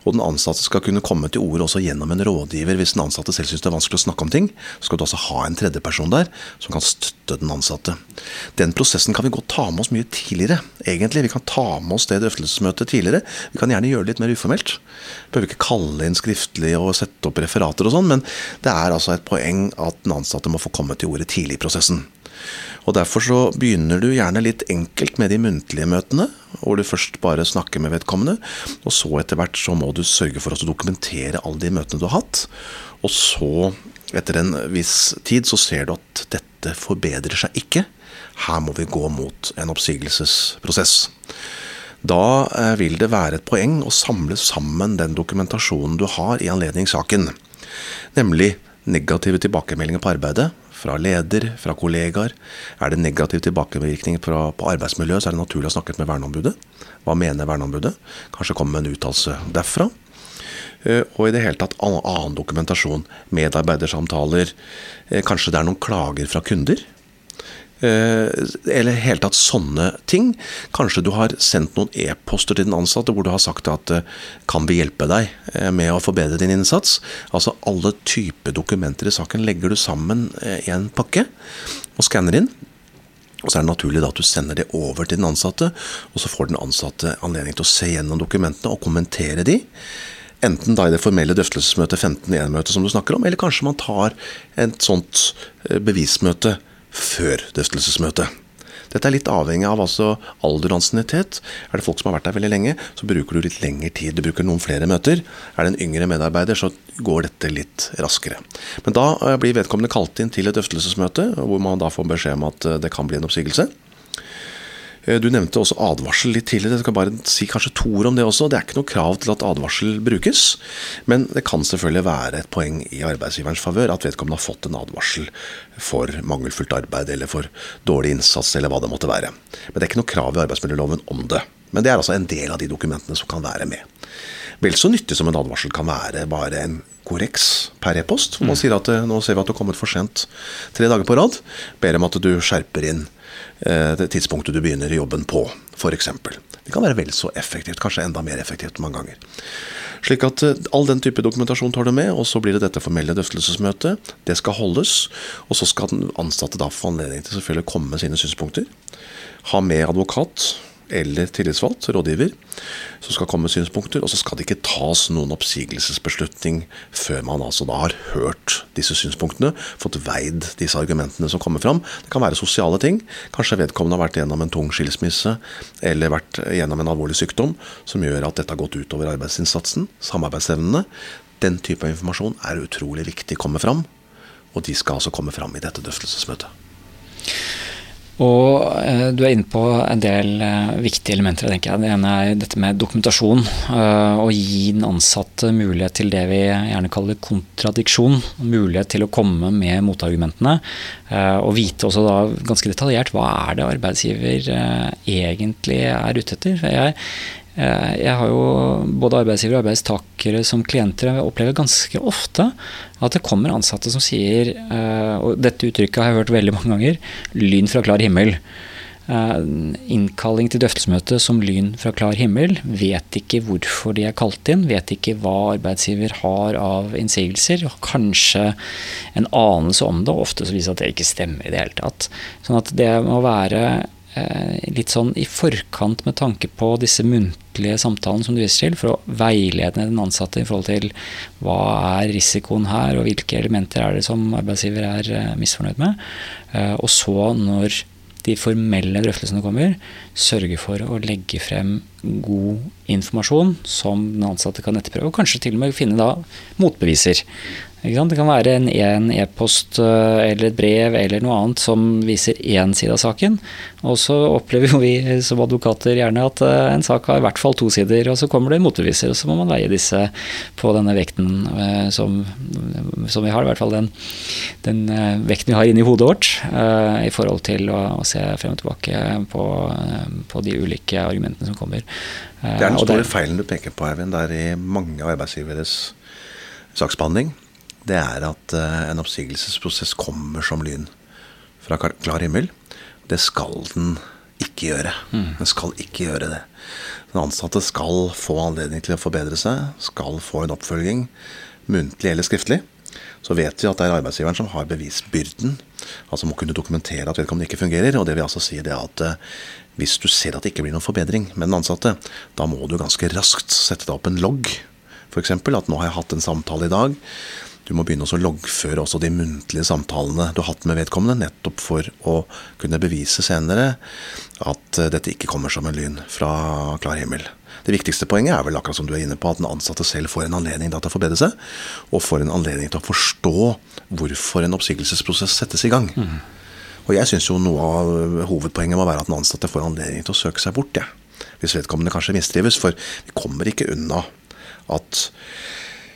Og den ansatte skal kunne komme til orde også gjennom en rådgiver. Hvis den ansatte selv syns det er vanskelig å snakke om ting, så skal du også ha en tredjeperson der som kan støtte den ansatte. Den prosessen kan vi godt ta med oss mye tidligere, egentlig. Vi kan ta med oss det drøftelsesmøtet tidligere. Vi kan gjerne gjøre det litt mer uformelt. Vi behøver ikke kalle inn skriftlig og sette opp referater og sånn, men det er altså et poeng at den ansatte må få komme til orde tidlig i prosessen. Og Derfor så begynner du gjerne litt enkelt med de muntlige møtene, hvor du først bare snakker med vedkommende. Og så etter hvert så må du sørge for å dokumentere alle de møtene du har hatt. Og så, etter en viss tid, så ser du at dette forbedrer seg ikke. Her må vi gå mot en oppsigelsesprosess. Da eh, vil det være et poeng å samle sammen den dokumentasjonen du har i anledning saken. Nemlig negative tilbakemeldinger på arbeidet, fra leder, fra kollegaer. Er det negativ tilbakevirkning på arbeidsmiljøet, så er det naturlig å snakke med verneombudet. Hva mener verneombudet? Kanskje komme med en uttalelse derfra. Eh, og i det hele tatt annen dokumentasjon. Medarbeidersamtaler. Eh, kanskje det er noen klager fra kunder. Eh, eller helt tatt sånne ting. Kanskje du har sendt noen e-poster til den ansatte hvor du har sagt at eh, kan vi hjelpe deg eh, med å forbedre din innsats? Altså alle typer dokumenter i saken legger du sammen i en pakke og skanner inn. Og så er det naturlig at du sender det over til den ansatte, og så får den ansatte anledning til å se gjennom dokumentene og kommentere de. Enten da i det formelle drøftelsesmøtet 15.1-møtet som du snakker om, eller kanskje man tar et sånt bevismøte før drøftelsesmøtet. Dette er litt avhengig av altså alder og ansiennitet. Er det folk som har vært der veldig lenge, så bruker du litt lengre tid. Du bruker noen flere møter. Er det en yngre medarbeider, så går dette litt raskere. Men da eh, blir vedkommende kalt inn til et drøftelsesmøte, hvor man da får beskjed om at eh, det kan bli en oppsigelse. Eh, du nevnte også advarsel litt tidligere. Jeg skal bare si kanskje to ord om det også. Det er ikke noe krav til at advarsel brukes, men det kan selvfølgelig være et poeng i arbeidsgiverens favør at vedkommende har fått en advarsel for mangelfullt arbeid eller for dårlig innsats eller hva det måtte være. Men det er ikke noe krav i arbeidsmiljøloven om det. Men det er altså en del av de dokumentene som kan være med. Vel så nyttig som en advarsel kan være bare en korreks per e-post. Hvor man mm. sier at eh, nå ser vi at du har kommet for sent tre dager på rad. Ber om at du skjerper inn det tidspunktet du begynner jobben på, f.eks. Det kan være vel så effektivt, kanskje enda mer effektivt mange ganger. Slik at eh, all den type dokumentasjon tar du med, og så blir det dette formelle drøftelsesmøtet. Det skal holdes, og så skal den ansatte da få anledning til selvfølgelig å komme med sine synspunkter. Ha med advokat eller tillitsvalgt, rådgiver, som skal komme med synspunkter. Og så skal det ikke tas noen oppsigelsesbeslutning før man altså da har hørt disse synspunktene, fått veid disse argumentene som kommer fram. Det kan være sosiale ting. Kanskje vedkommende har vært gjennom en tung skilsmisse eller vært gjennom en alvorlig sykdom som gjør at dette har gått utover arbeidsinnsatsen, samarbeidsevnene. Den type informasjon er utrolig viktig å komme fram, og de skal altså komme fram i dette drøftelsesmøtet. Og eh, Du er inne på en del eh, viktige elementer. tenker jeg. Det ene er dette med dokumentasjon. Eh, å gi den ansatte mulighet til det vi gjerne kaller kontradiksjon. Mulighet til å komme med motargumentene. Eh, og vite også da ganske detaljert hva er det arbeidsgiver eh, egentlig er ute etter. Jeg, eh, jeg har jo både arbeidsgivere og arbeidstakere som klienter. Jeg opplever ganske ofte at det kommer ansatte som sier, eh, og dette uttrykket har jeg hørt veldig mange ganger, 'lyn fra klar himmel'. Eh, innkalling til drøftelsesmøte som lyn fra klar himmel. Vet ikke hvorfor de er kalt inn, vet ikke hva arbeidsgiver har av innsigelser. og Kanskje en anelse om det, og ofte så viser det at det ikke stemmer i det hele tatt. Sånn at det må være eh, litt sånn i forkant med tanke på disse muntlige samtalene som du viser til, for å veilede den ansatte i forhold til hva er risikoen her, og hvilke elementer er det som arbeidsgiver er eh, misfornøyd med. Eh, og så, når de formelle drøftelsene kommer, sørge for å legge frem god informasjon som den ansatte kan etterprøve, og kanskje til og med finne da motbeviser. Det kan være en e-post e eller et brev eller noe annet som viser én side av saken. Og så opplever jo vi som advokater gjerne at eh, en sak har i hvert fall to sider, og så kommer det motbeviser, og så må man veie disse på denne vekten eh, som, som vi har, i hvert fall den, den vekten vi har inni hodet vårt, i forhold til å, å se frem og tilbake på, på, de ulike argumentene som kommer. Det er den store feilen du peker på, Eivind. Det er i mange arbeidsgiveres saksbehandling det er at eh, en oppsigelsesprosess kommer som lyn fra klar himmel. Det skal den ikke gjøre. Mm. Den skal ikke gjøre det. Den ansatte skal få anledning til å forbedre seg, skal få en oppfølging, muntlig eller skriftlig. Så vet vi at det er arbeidsgiveren som har bevisbyrden, altså må kunne dokumentere at vedkommende ikke fungerer. Og det vil altså si det at eh, hvis du ser at det ikke blir noen forbedring med den ansatte, da må du ganske raskt sette deg opp en logg. F.eks. at nå har jeg hatt en samtale i dag du må begynne å loggføre også de muntlige samtalene du har hatt med vedkommende, nettopp for å kunne bevise senere at eh, dette ikke kommer som en lyn fra klar himmel. Det viktigste poenget er vel akkurat som du er inne på, at den ansatte selv får en anledning til å forbedre seg, og får en anledning til å forstå hvorfor en oppsigelsesprosess settes i gang. Mm. Og jeg syns jo noe av hovedpoenget må være at den ansatte får anledning til å søke seg bort, ja. hvis vedkommende kanskje mistrives. For vi kommer ikke unna at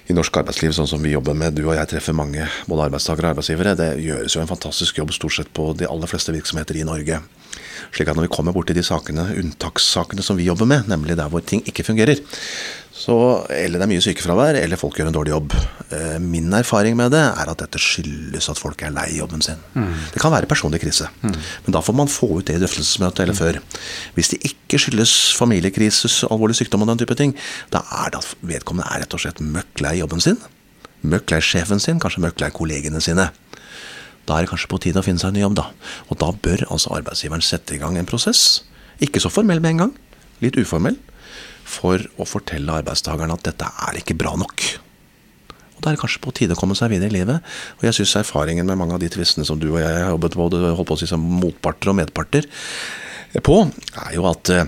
i norsk arbeidsliv, sånn som vi jobber med, du og jeg treffer mange både arbeidstakere og arbeidsgivere, det gjøres jo en fantastisk jobb stort sett på de aller fleste virksomheter i Norge. Slik at når vi kommer borti de sakene, unntakssakene som vi jobber med, nemlig der hvor ting ikke fungerer, så, eller det er mye sykefravær, eller folk gjør en dårlig jobb. Eh, min erfaring med det er at dette skyldes at folk er lei jobben sin. Mm. Det kan være personlig krise, mm. men da får man få ut det i drøftelsesmøtet eller mm. før. Hvis det ikke skyldes familiekrise, alvorlig sykdom og den type ting, da er det at vedkommende er rett og slett møkk lei jobben sin. Møkk lei sjefen sin, kanskje møkk lei kollegene sine. Da er det kanskje på tide å finne seg en ny jobb, da. Og da bør altså arbeidsgiveren sette i gang en prosess. Ikke så formell med en gang, litt uformell for å fortelle arbeidstakerne at dette er ikke bra nok. Og Da er det kanskje på tide å komme seg videre i livet. Og jeg syns erfaringen med mange av de tvistene som du og jeg har jobbet på, holdt på å si som motparter og medparter på, er jo at eh,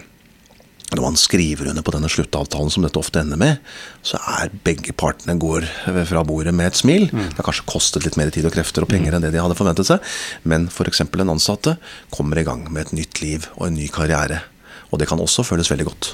når man skriver under på denne sluttavtalen som dette ofte ender med, så er begge partene går fra bordet med et smil. Mm. Det har kanskje kostet litt mer tid og krefter og penger enn det de hadde forventet seg, men f.eks. en ansatte kommer i gang med et nytt liv og en ny karriere. Og det kan også føles veldig godt.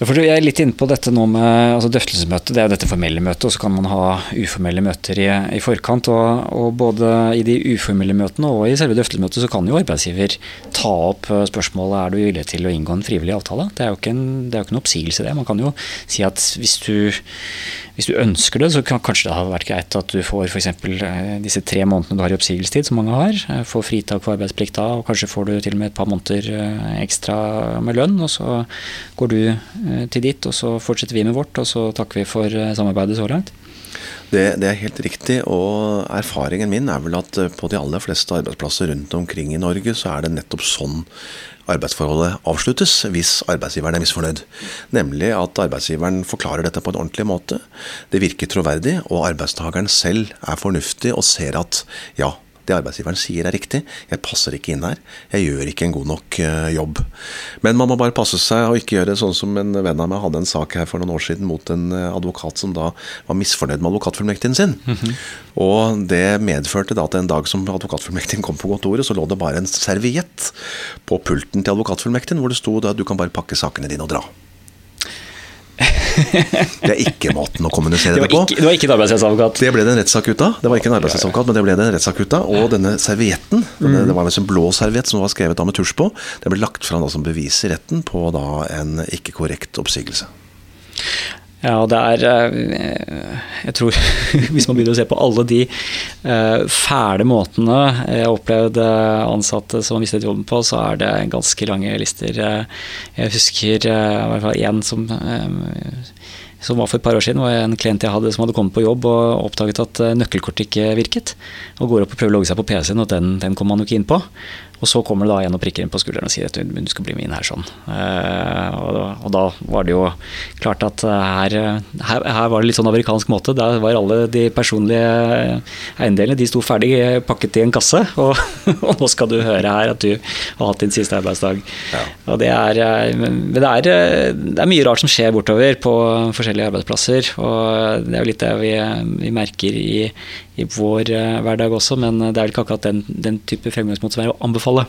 Jeg er litt inne på dette nå med altså drøftelsesmøtet. Det er jo dette formelle møtet, og så kan man ha uformelle møter i, i forkant. Og, og, Både i de uformelle møtene og i selve drøftelsesmøtet så kan jo arbeidsgiver ta opp eh, spørsmålet er du villig til å inngå en frivillig avtale. Det er jo ikke en, det ikke en oppsigelse, det. Man kan jo si at hvis du, hvis du ønsker det, så kan kanskje det ha vært greit at du får f.eks. Eh, disse tre månedene du har i oppsigelsestid, som mange har. Eh, får fritak for arbeidsplikt da, og kanskje får du til og med et par måneder ekstra med lønn. Og så går du til ditt, og så fortsetter vi med vårt. Og så takker vi for eh, samarbeidet så langt. Det, det, er helt riktig, og erfaringen min er vel at eh, på de aller fleste arbeidsplasser rundt omkring i Norge, så er det nettopp sånn arbeidsforholdet avsluttes hvis arbeidsgiveren er misfornøyd. Nemlig at arbeidsgiveren forklarer dette på en ordentlig måte. Det virker troverdig, og arbeidstakeren selv er fornuftig og ser at ja, det arbeidsgiveren sier er riktig. Jeg passer ikke inn her. Jeg gjør ikke en god nok eh, jobb. Men man må bare passe seg og ikke gjøre sånn som en venn av meg hadde en sak her for noen år siden mot en eh, advokat som da var misfornøyd med advokatfullmektigen sin. Og det medførte da at en dag som advokatfullmektigen kom på kontoret, så lå det bare en serviett på pulten til advokatfullmektigen hvor det sto da du kan bare pakke sakene dine og dra. Det er ikke måten å kommunisere Det det, på. det var ikke en arbeidsrettsadvokat. Det ble det en rettssak ut av. Det var ikke en arbeidsrettsadvokat, men det ble det en rettssak ut av. Og denne servietten, denne, det var en blå serviett som var skrevet av med tusj på, den ble lagt fram som bevis i retten på da en ikke korrekt oppsigelse. Ja, og det er eh, Jeg tror Hvis man begynner å se på alle de eh, fæle måtene jeg har opplevd eh, ansatte som har mistet jobben på, så er det ganske lange lister. Jeg husker i hvert fall én som som var for et par år siden, var en klient jeg hadde som hadde kommet på jobb og oppdaget at nøkkelkortet ikke virket. Og går opp og prøver å logge seg på PC-en, og den, den kom han jo ikke inn på. Og så kommer det da en og prikker inn på skulderen og sier at du, skal bli med inn her sånn. Eh, og, da- og da var det jo klart at eh, her, her, her var det litt sånn amerikansk måte. Der var alle de personlige eiendelene de sto ferdig pakket i en kasse. Og, og nå skal du høre her at du har hatt din siste arbeidsdag. Og det er, eh, det er, det er mye rart som skjer bortover på forskjellige arbeidsplasser. Og det er jo litt det vi, vi merker i, i vår eh, hverdag også, men det er vel ikke akkurat den, den type fremgangsmåte som er å anbefale.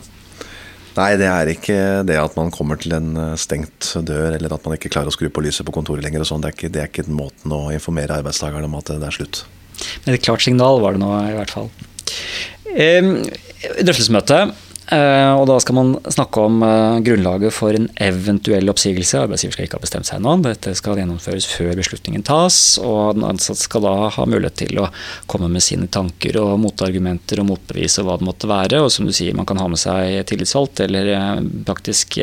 Nei, det er ikke det at man kommer til en eh, stengt dør, eller at man ikke klarer å skru på lyset på kontoret lenger og sånn. Det det er ikke måten å informere arbeidstakerne om at det er slutt. Men et klart signal var det nå, i hvert fall. Eh, drøftelsesmøte. Eh, og da skal man snakke om eh, grunnlaget for en eventuell oppsigelse. Arbeidsgiver skal ikke ha bestemt seg ennå. Dette skal gjennomføres før beslutningen tas. Og den ansatte skal da ha mulighet til å komme med sine tanker og motargumenter og motbevis og hva det måtte være. Og som du sier, man kan ha med seg tillitsvalgt eller eh, praktisk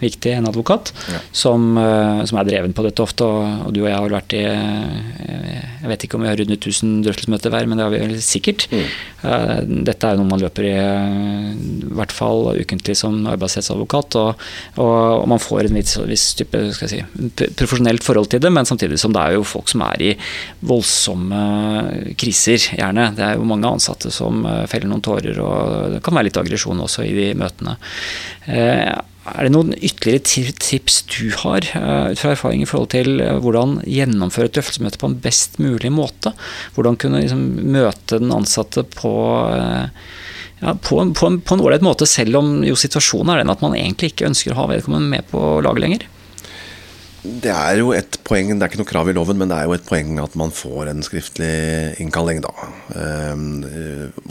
viktig en advokat som, eh, som er dreven på dette ofte. Og, du og jeg har vært i Jeg vet ikke om vi har rundt 1000 drøftelsesmøter hver, men det har vi sikkert. Mm. Dette er noe man løper i i hvert fall ukentlig som arbeidsrettsadvokat. Og, og man får en viss, viss type si, profesjonelt forhold til det, men samtidig som det er jo folk som er i voldsomme kriser, gjerne. Det er jo mange ansatte som eh, feller noen tårer, og det kan være litt aggresjon også i de møtene. Eh, Er det noen ytterligere tips du har eh, ut fra erfaring i forhold til hvordan gjennomføre et drøftelsesmøte på en best mulig måte? Hvordan kunne liksom møte den ansatte på ja, på, en- ålreit måte, selv om jo situasjonen er den at man egentlig ikke ønsker å ha vedkommende med på laget lenger. Det er jo et poeng, det er ikke noe krav i loven, men det er jo et poeng at man får en skriftlig innkalling, da. Ehm,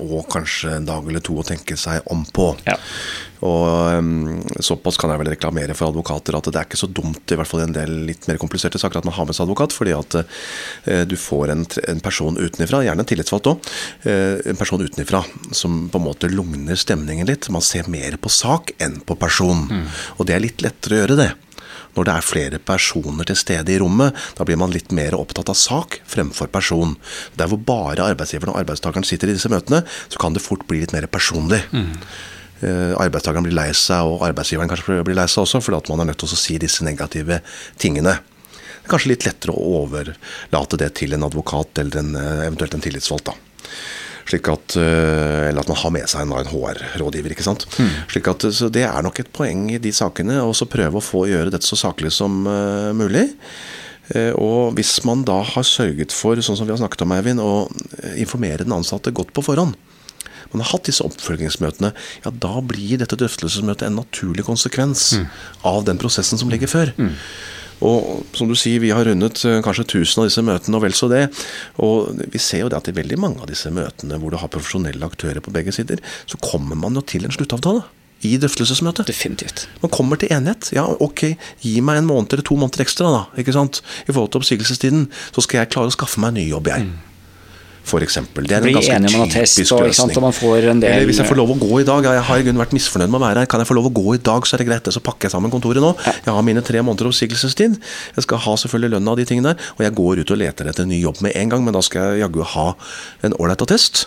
og kanskje en dag eller to å tenke seg om på. Ja. Og ehm, såpass kan jeg vel reklamere for advokater at det er ikke så dumt, i hvert fall i en del litt mer kompliserte saker, at man har med seg advokat, fordi at eh, du får en, en person utenifra, gjerne en tillitsvalgt òg, en person utenifra som på en måte lugner stemningen litt. Man ser mer på sak enn på person. Og det er litt lettere å gjøre det. Når det er flere personer til stede i rommet, da blir man litt mer opptatt av sak fremfor person. Der hvor bare arbeidsgiveren og arbeidstakeren sitter i disse møtene, så kan det fort bli litt mer personlig. Eh, arbeidstakeren blir lei seg, og arbeidsgiveren kanskje blir lei seg også, fordi at man er nødt til å si disse negative tingene. Det er kanskje litt lettere å overlate det til en advokat eller en, eh, eventuelt en tillitsvalgt. da. Slik at, eh, eller at man har med seg en, HR-rådgiver. ikke sant? Slik at, så Det er nok et poeng i de sakene. Og så prøve å få gjøre dette så saklig som uh, mulig. Eh, Og hvis man da har sørget for, sånn som vi har snakket om, Eivind, å eh, informere den ansatte godt på forhånd, man har hatt disse oppfølgingsmøtene, ja da blir dette drøftelsesmøtet en naturlig konsekvens av den prosessen som ligger før. Og som du sier, vi har rundet eh, kanskje 1000 av disse møtene, og vel så det. Og vi ser jo det at i veldig mange av disse møtene hvor du har profesjonelle aktører på begge sider, så kommer man jo til en sluttavtale i drøftelsesmøtet. Definitivt. Man kommer til enighet. Ja, ok, gi meg en måned eller to måneder ekstra, da. ikke sant? I forhold til oppsigelsestiden. Så skal jeg klare å skaffe meg en ny jobb, jeg. For eksempel. Det er en ganske enig om en attest, typisk og, ikke sant, løsning. og man får en del Eller hvis jeg får lov å gå i dag, ja, jeg har i grunnen vært misfornøyd med å være her, kan jeg få lov å gå i dag, så er det greit. Så pakker jeg sammen kontoret nå. Jeg har mine tre måneder oppsigelsestid. Jeg skal ha selvfølgelig lønna og de tingene der, og jeg går ut og leter etter en ny jobb med en gang, men da skal jeg jaggu ha en ålreit attest.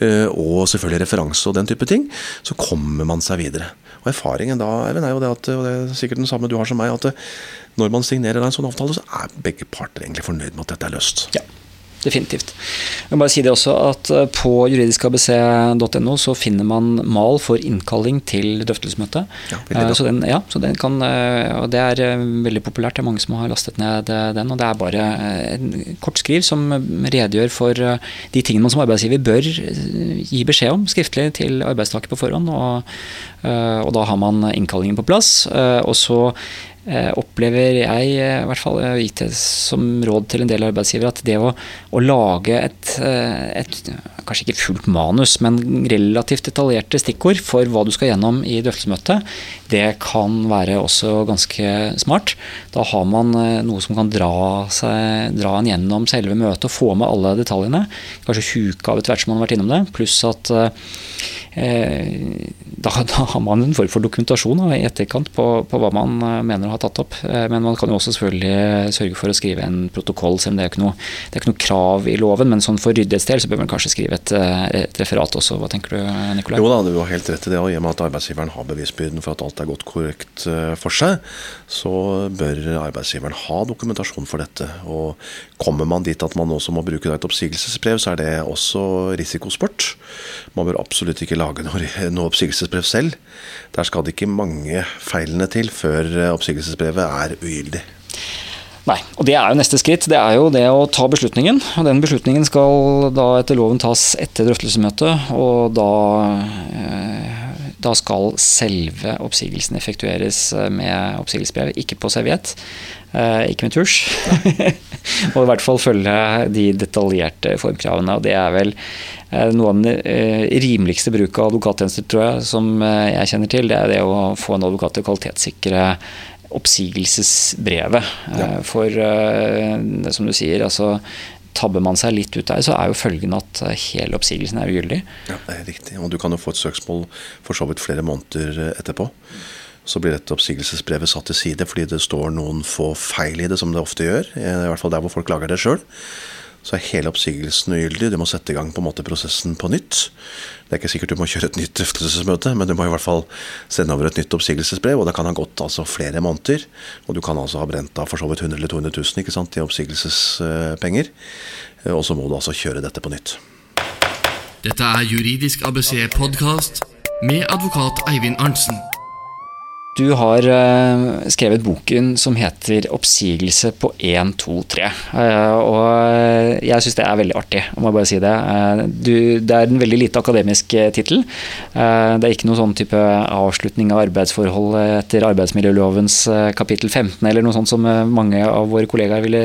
eh, Og selvfølgelig referanse og den type ting. Så kommer man seg videre. Og erfaringen da Eivind, er jo det at, og det er sikkert den samme du har som meg, at eh, når man signerer en sånn avtale, så er begge parter egentlig fornøyd med at dette er løst. Ja. Definitivt. Jeg må bare si det også at eh, På juridiskabc.no så finner man mal for innkalling til drøftelsesmøte. Ja, så den, ja, så den kan, eh, og det er eh, veldig populært. Det er mange som har lastet ned eh, den. og Det er bare eh, en kortskriv som redegjør for eh, de tingene man som arbeidsgiver bør eh, gi beskjed om skriftlig til arbeidstaker på forhånd. Og, eh, og da har man innkallingen på plass. eh, og så eh, opplever jeg, eh, i hvert fall jeg gitt det som råd til en del arbeidsgivere, at det å, å lage et, eh, et kanskje ikke fullt manus, men relativt detaljerte stikkord for hva du skal gjennom i drøftelsesmøtet, det kan være også ganske smart. Da har man eh, noe som kan dra, seg, dra en gjennom selve møtet og få med alle detaljene. Kanskje huke av etter hvert som man har vært innom det. Pluss at eh, da, da har man en form for dokumentasjon i etterkant på, på hva man eh, mener å ha tatt opp. Eh, Men man kan jo også selvfølgelig sørge for å skrive en protokoll, selv om det er ikke noe, er ikke noe krav i loven. Men sånn for ryddighets del så bør man kanskje skrive et, eh, et referat også. Hva tenker du, Nikolai? Jo da, du har helt rett i det. Og i og med at arbeidsgiveren har bevisbyrden for at alt er gått korrekt eh, for seg, så bør arbeidsgiveren ha dokumentasjon for dette. Og kommer man dit at man også må bruke et oppsigelsesbrev, så er det også risikosport. Man bør absolutt ikke lage noe, oppsigelsesbrev selv. Der skal det ikke mange feilene til før eh, oppsigelsesbrevet er ugyldig. Nei, og det er jo neste skritt. Det er jo det å ta beslutningen. Og den beslutningen skal da etter loven tas etter drøftelsesmøtet, og da, eh, da skal selve oppsigelsen effektueres eh, med oppsigelsesbrev, ikke på serviett. eh, Ikke med tusj. og i hvert fall følge de detaljerte formkravene. Og det er vel noe av den rimeligste bruk av advokattjenester, tror jeg, som jeg kjenner til. Det er det å få en advokat til å kvalitetssikre oppsigelsesbrevet. Ja. Eh, For eh, det som du sier, altså tabber man seg litt ut der, så er jo følgen at eh, hele oppsigelsen er ugyldig. Ja, det er riktig. Og du kan jo få et søksmål for så vidt flere måneder etterpå. Så blir dette oppsigelsesbrevet satt til side fordi det står noen få feil i det, som det ofte gjør. I hvert fall der hvor folk lager det sjøl. Så er hele oppsigelsen ugyldig. Du må sette i gang på en måte prosessen på nytt. Det er ikke sikkert du må kjøre et nytt drøftelsesmøte, men du må i hvert fall sende over et nytt oppsigelsesbrev. Og det kan ha gått altså flere måneder. Og du kan altså ha brent av for så vidt 100 eller 200 000 ikke sant, i oppsigelsespenger. Eh, Og så må du altså kjøre dette på nytt. Dette er Juridisk ABC podkast med advokat Eivind Arntzen. Du har eh, skrevet boken som heter 'Oppsigelse på 1, 2, 3'. Eh, og jeg syns det er veldig artig, om jeg bare si det. Eh, du, det er en veldig lite akademisk eh, tittel. Eh, det er ikke noen sånn type avslutning av arbeidsforhold etter arbeidsmiljølovens eh, kapittel 15, eller noe sånt som eh, mange av våre kollegaer ville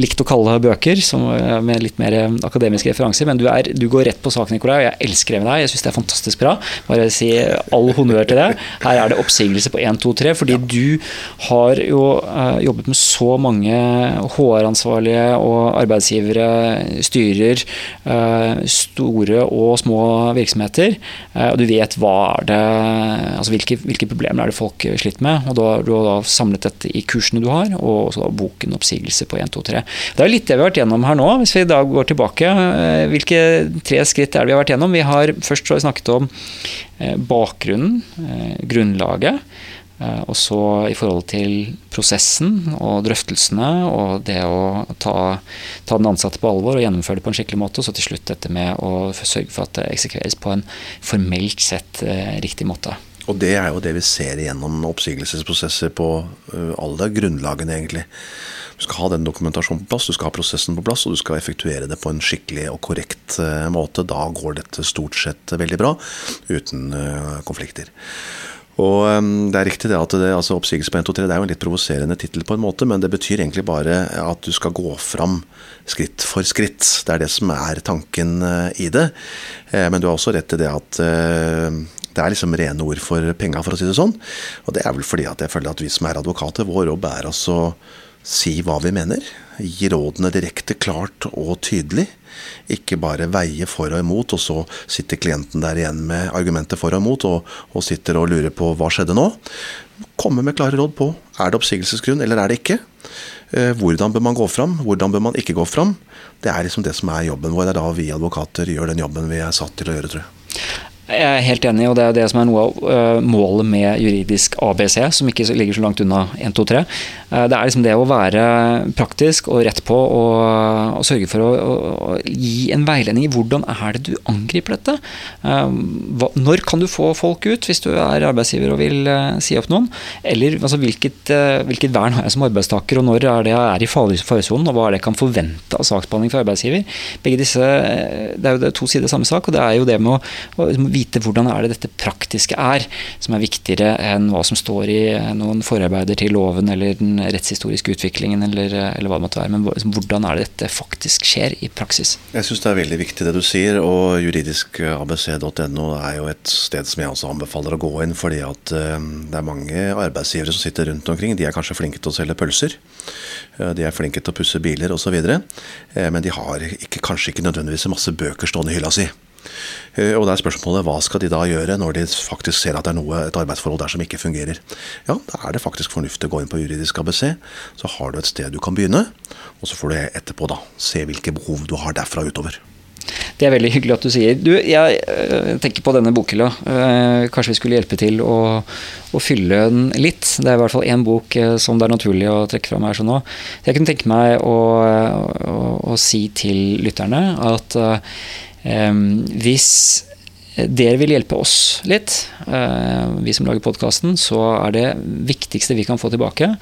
likt å kalle bøker, som, eh, med litt mer eh, akademiske referanser. Men du, er, du går rett på sak, Nikolai, og jeg elsker det med deg. Jeg syns det er fantastisk bra. Bare si all honnør til det. Her er det oppsigelse på 1, 2, 3, fordi du har jo uh, jobbet med så mange HR-ansvarlige og arbeidsgivere, styrer, uh, store og små virksomheter, eh, og du vet hva er det, altså hvilke, hvilke problemer er det folk sliter med, og da har du har da samlet dette i kursene du har, og da boken 'Oppsigelse på 1, 2, 3'. Det er litt det vi har vært gjennom her nå, hvis vi da går tilbake. Hvilke tre skritt er det vi har vært gjennom? Vi har først så snakket om bakgrunnen, eh, grunnlaget. Eh, Og så i forhold til prosessen og drøftelsene og det å ta, ta den ansatte på alvor og gjennomføre det på en skikkelig måte. Og så til slutt dette med å sørge for at det eksekveres på en formelt sett eh, riktig måte. Og det er jo det vi ser gjennom oppsigelsesprosesser på alle grunnlagene, egentlig. Du skal ha den dokumentasjonen på plass, du skal ha prosessen på plass, og du skal effektuere det på en skikkelig og korrekt måte. Da går dette stort sett veldig bra, uten konflikter. Og ø, Det er riktig det at det, altså oppsigelse på 1, 2, 3 det er jo en litt provoserende tittel, på en måte, men det betyr egentlig bare at du skal gå fram skritt for skritt. Det er det som er tanken ø, i det. Eh, Men du har også rett i det at ø, det er liksom rene ord for penga, for å si det sånn. Og det er vel fordi at jeg føler at vi som er advokater, vår jobb er altså si hva vi mener. Gi rådene direkte, klart og tydelig. Ikke bare veie for og imot, og så sitter klienten der igjen med argumenter for og imot, og, og sitter og lurer på hva skjedde nå. Komme med klare råd på er det oppsigelsesgrunn eller er det ikke. Eh, Hvordan bør man gå fram, hvordan bør man ikke gå fram. Det er liksom det som er jobben vår. Det er da vi advokater gjør den jobben vi er satt til å gjøre, tror jeg. Jeg er helt enig, og det er det som er noe av uh, målet med juridisk ABC, som ikke ligger så langt unna 1, 2, 3. Uh, det er liksom det å være praktisk og rett på og, og sørge for å, å, gi en veiledning i hvordan er det du angriper dette. Uh, hva, når kan du få folk ut hvis du er arbeidsgiver og vil si opp noen? Eller altså, hvilket, hvilket, vern har jeg som arbeidstaker, og når er det jeg er i faresonen, og hva er det jeg kan forvente av saksbehandling fra arbeidsgiver? Begge disse, Det er jo to sider samme sak, og det er jo det med å, å vite hvordan er det dette praktiske er, som er viktigere enn hva som står i noen forarbeider til loven eller den rettshistoriske utviklingen, eller, eller hva det måtte være. Men hvordan er det dette faktisk skjer i praksis? Jeg syns det er veldig viktig det du sier, og juridiskabc.no er jo et sted som jeg også anbefaler å gå inn, fordi at eh, det er mange arbeidsgivere som sitter rundt omkring. De er kanskje flinke til å selge pølser. De er flinke til å pusse biler osv. Eh, men de har ikke, kanskje ikke nødvendigvis masse bøker stående i hylla si. Eh, og det er spørsmålet hva skal de da gjøre når de faktisk ser at det er noe, et arbeidsforhold der som ikke fungerer. Ja, da er det faktisk fornuftig å gå inn på juridisk ABC. Så har du et sted du kan begynne, og så får du etterpå da se hvilke behov du har derfra utover. Det er veldig hyggelig at du sier. Du, jeg øh, tenker på denne bokhylla. Øh, kanskje vi skulle hjelpe til å, å, fylle den litt. Det er i hvert fall én bok som det er naturlig å trekke fram her sånn nå. Jeg kunne tenke meg å, å, å si til lytterne at Ehm, hvis dere vil hjelpe oss litt, eh, vi som lager podkasten, så er det viktigste vi kan få tilbake,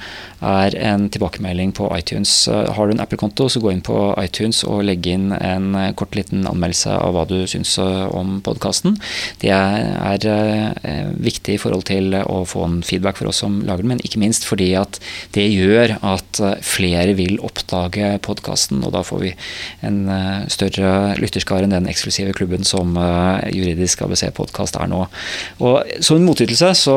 er en tilbakemelding på iTunes. Eh, har du en Apple-konto, så gå inn på iTunes og legg inn en eh, kort liten anmeldelse av hva du syns om podkasten. Det er viktig i forhold til å få en feedback for oss som lager den, men ikke minst fordi at det gjør at flere vil oppdage podkasten, og da får vi en større lytterskare enn den eksklusive klubben som juridisk juridisk ABC-podkast er nå. Og Som en motytelse så,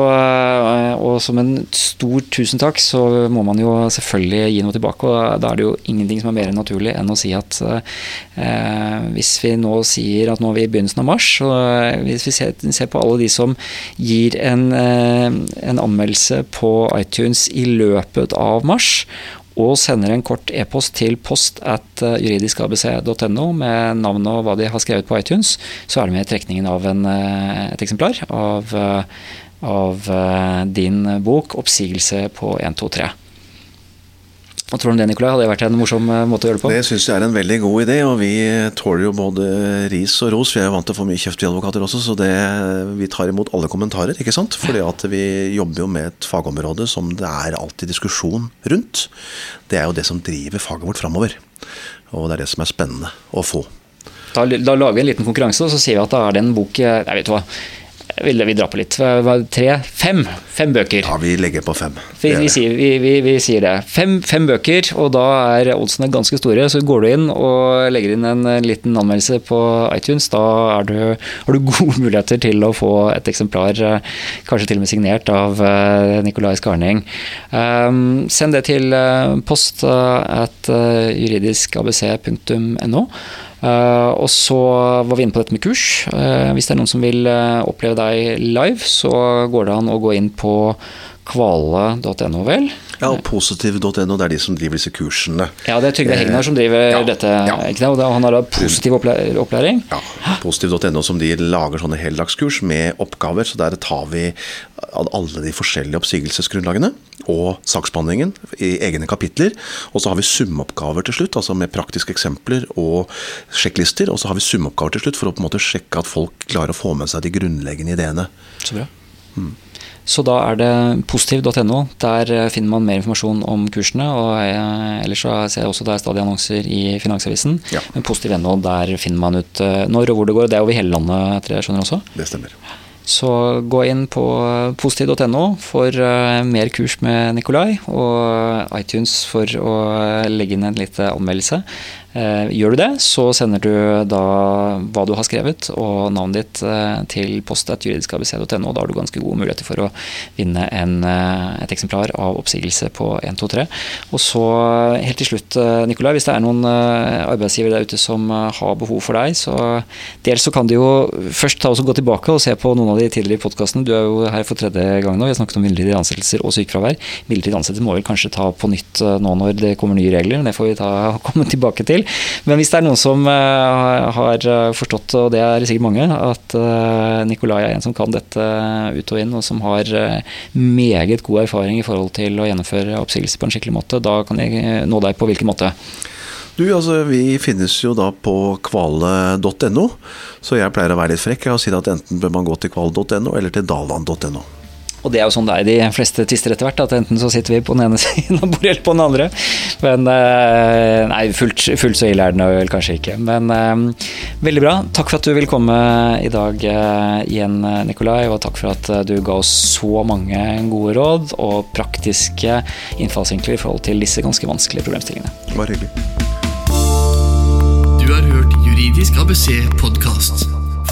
og som en stor tusen takk, så må man jo selvfølgelig gi noe tilbake. og Da er det jo ingenting som er mer naturlig enn å si at eh, hvis vi nå sier at nå er vi i begynnelsen av mars, og eh, hvis vi ser, ser på alle de som gir en, eh, en anmeldelse på iTunes i løpet av mars, og sender en kort e-post til post at eh, juridiskabc.no med navn og hva de har skrevet på iTunes, så er det med i trekningen av en, eh, et eksemplar av, eh, av din bok 'Oppsigelse på 123'. Hva tror du om det, Nikolai? Hadde det vært en morsom eh, måte å gjøre det på? Det syns jeg er en veldig god idé, og vi tåler jo både ris og ros. Vi er jo vant til å få mye kjeft, vi advokater også, så det, vi tar imot alle kommentarer. ikke sant? Fordi at vi jobber jo med et fagområde som det er alltid diskusjon rundt. Det er jo det som driver faget vårt framover. Og det er det som er spennende å få. Da, da lager vi en liten konkurranse, og så sier vi at da er det en bok Jeg eh, vet hva vil vi dra på litt. Tre? Fem? Fem bøker. Ja, vi legger på fem. Vi, vi, sier, vi, vi sier, det. Fem, fem, bøker, og da er oddsene ganske store. Så går du inn og legger inn en liten anmeldelse på iTunes, da du, har du gode muligheter til å få et eksemplar, kanskje til og med signert av eh, Nicolai Skarning. Um, send det til eh, post at juridiskabc.no. Uh, og så var vi inne på dette med kurs. Uh, hvis det er noen som vil uh, oppleve deg live, så går det an å gå inn på kvale.no, vel? Ja, og positiv.no, det er de som driver disse kursene. Ja, det er Trygve Hegnar som driver ja, dette. Ja. Og han har da positiv opplæring? Ja, positiv.no som de lager sånne heldagskurs med oppgaver. Så der tar vi alle de forskjellige oppsigelsesgrunnlagene og saksbehandlingen i egne kapitler. Og så har vi sumoppgaver til slutt, altså med praktiske eksempler og sjekklister. Og så har vi sumoppgaver til slutt for å på en måte sjekke at folk klarer å få med seg de grunnleggende ideene. Så bra. Mm. Så da er det positiv.no. Der eh, finner man mer informasjon om kursene. og jeg, Ellers så ser jeg også det er stadig annonser i Finansavisen. Ja. Men positiv.no, der finner man ut eh, når og hvor det går. Det er over hele landet, etter jeg skjønner også. Det stemmer. Så gå inn på positiv.no for mer kurs med Nikolai, og iTunes for å legge inn en liten anmeldelse. Eh, gjør du det, så sender du da hva du har skrevet og navnet ditt eh, til post.juridiskabc.no. Da har du ganske gode muligheter for å vinne en, eh, et eksemplar av oppsigelse på 123. Og så helt til slutt, Nikolai, hvis det er noen arbeidsgivere der ute som har behov for deg, så dels så kan du jo først ta oss og gå tilbake og se på noen av de tidligere podkastene. Du er jo her for tredje gang nå. Vi har snakket om midlertidige ansettelser og sykefravær. Midlertidige ansettelser må vel kanskje ta på nytt nå når det kommer nye regler, men det får vi ta, komme tilbake til. Men hvis det er noen som uh, har forstått, og det er sikkert mange, at uh, Nikolai er en som kan dette ut og inn, og som har meget god erfaring i forhold til å gjennomføre oppsigelse på en skikkelig måte, da kan jeg nå deg på hvilken måte? Du, altså Vi finnes jo da på kvale.no, så jeg pleier å være litt frekk og si at enten bør man gå til kvale.no eller til daland.no. Og det er jo sånn det er i de fleste tvister etter hvert, at enten så sitter vi på den ene siden av bordet eller på den andre. Men eh, nei, fullt, fullt så ille er den vel kanskje ikke. Men eh, veldig bra. Takk for at du vil komme i dag eh, igjen, Nikolai. Og takk for at du ga oss så mange gode råd og praktiske innfallsvinkler i forhold til disse ganske vanskelige problemstillingene. Bare hyggelig. Du har hørt Juridisk ABC podkast.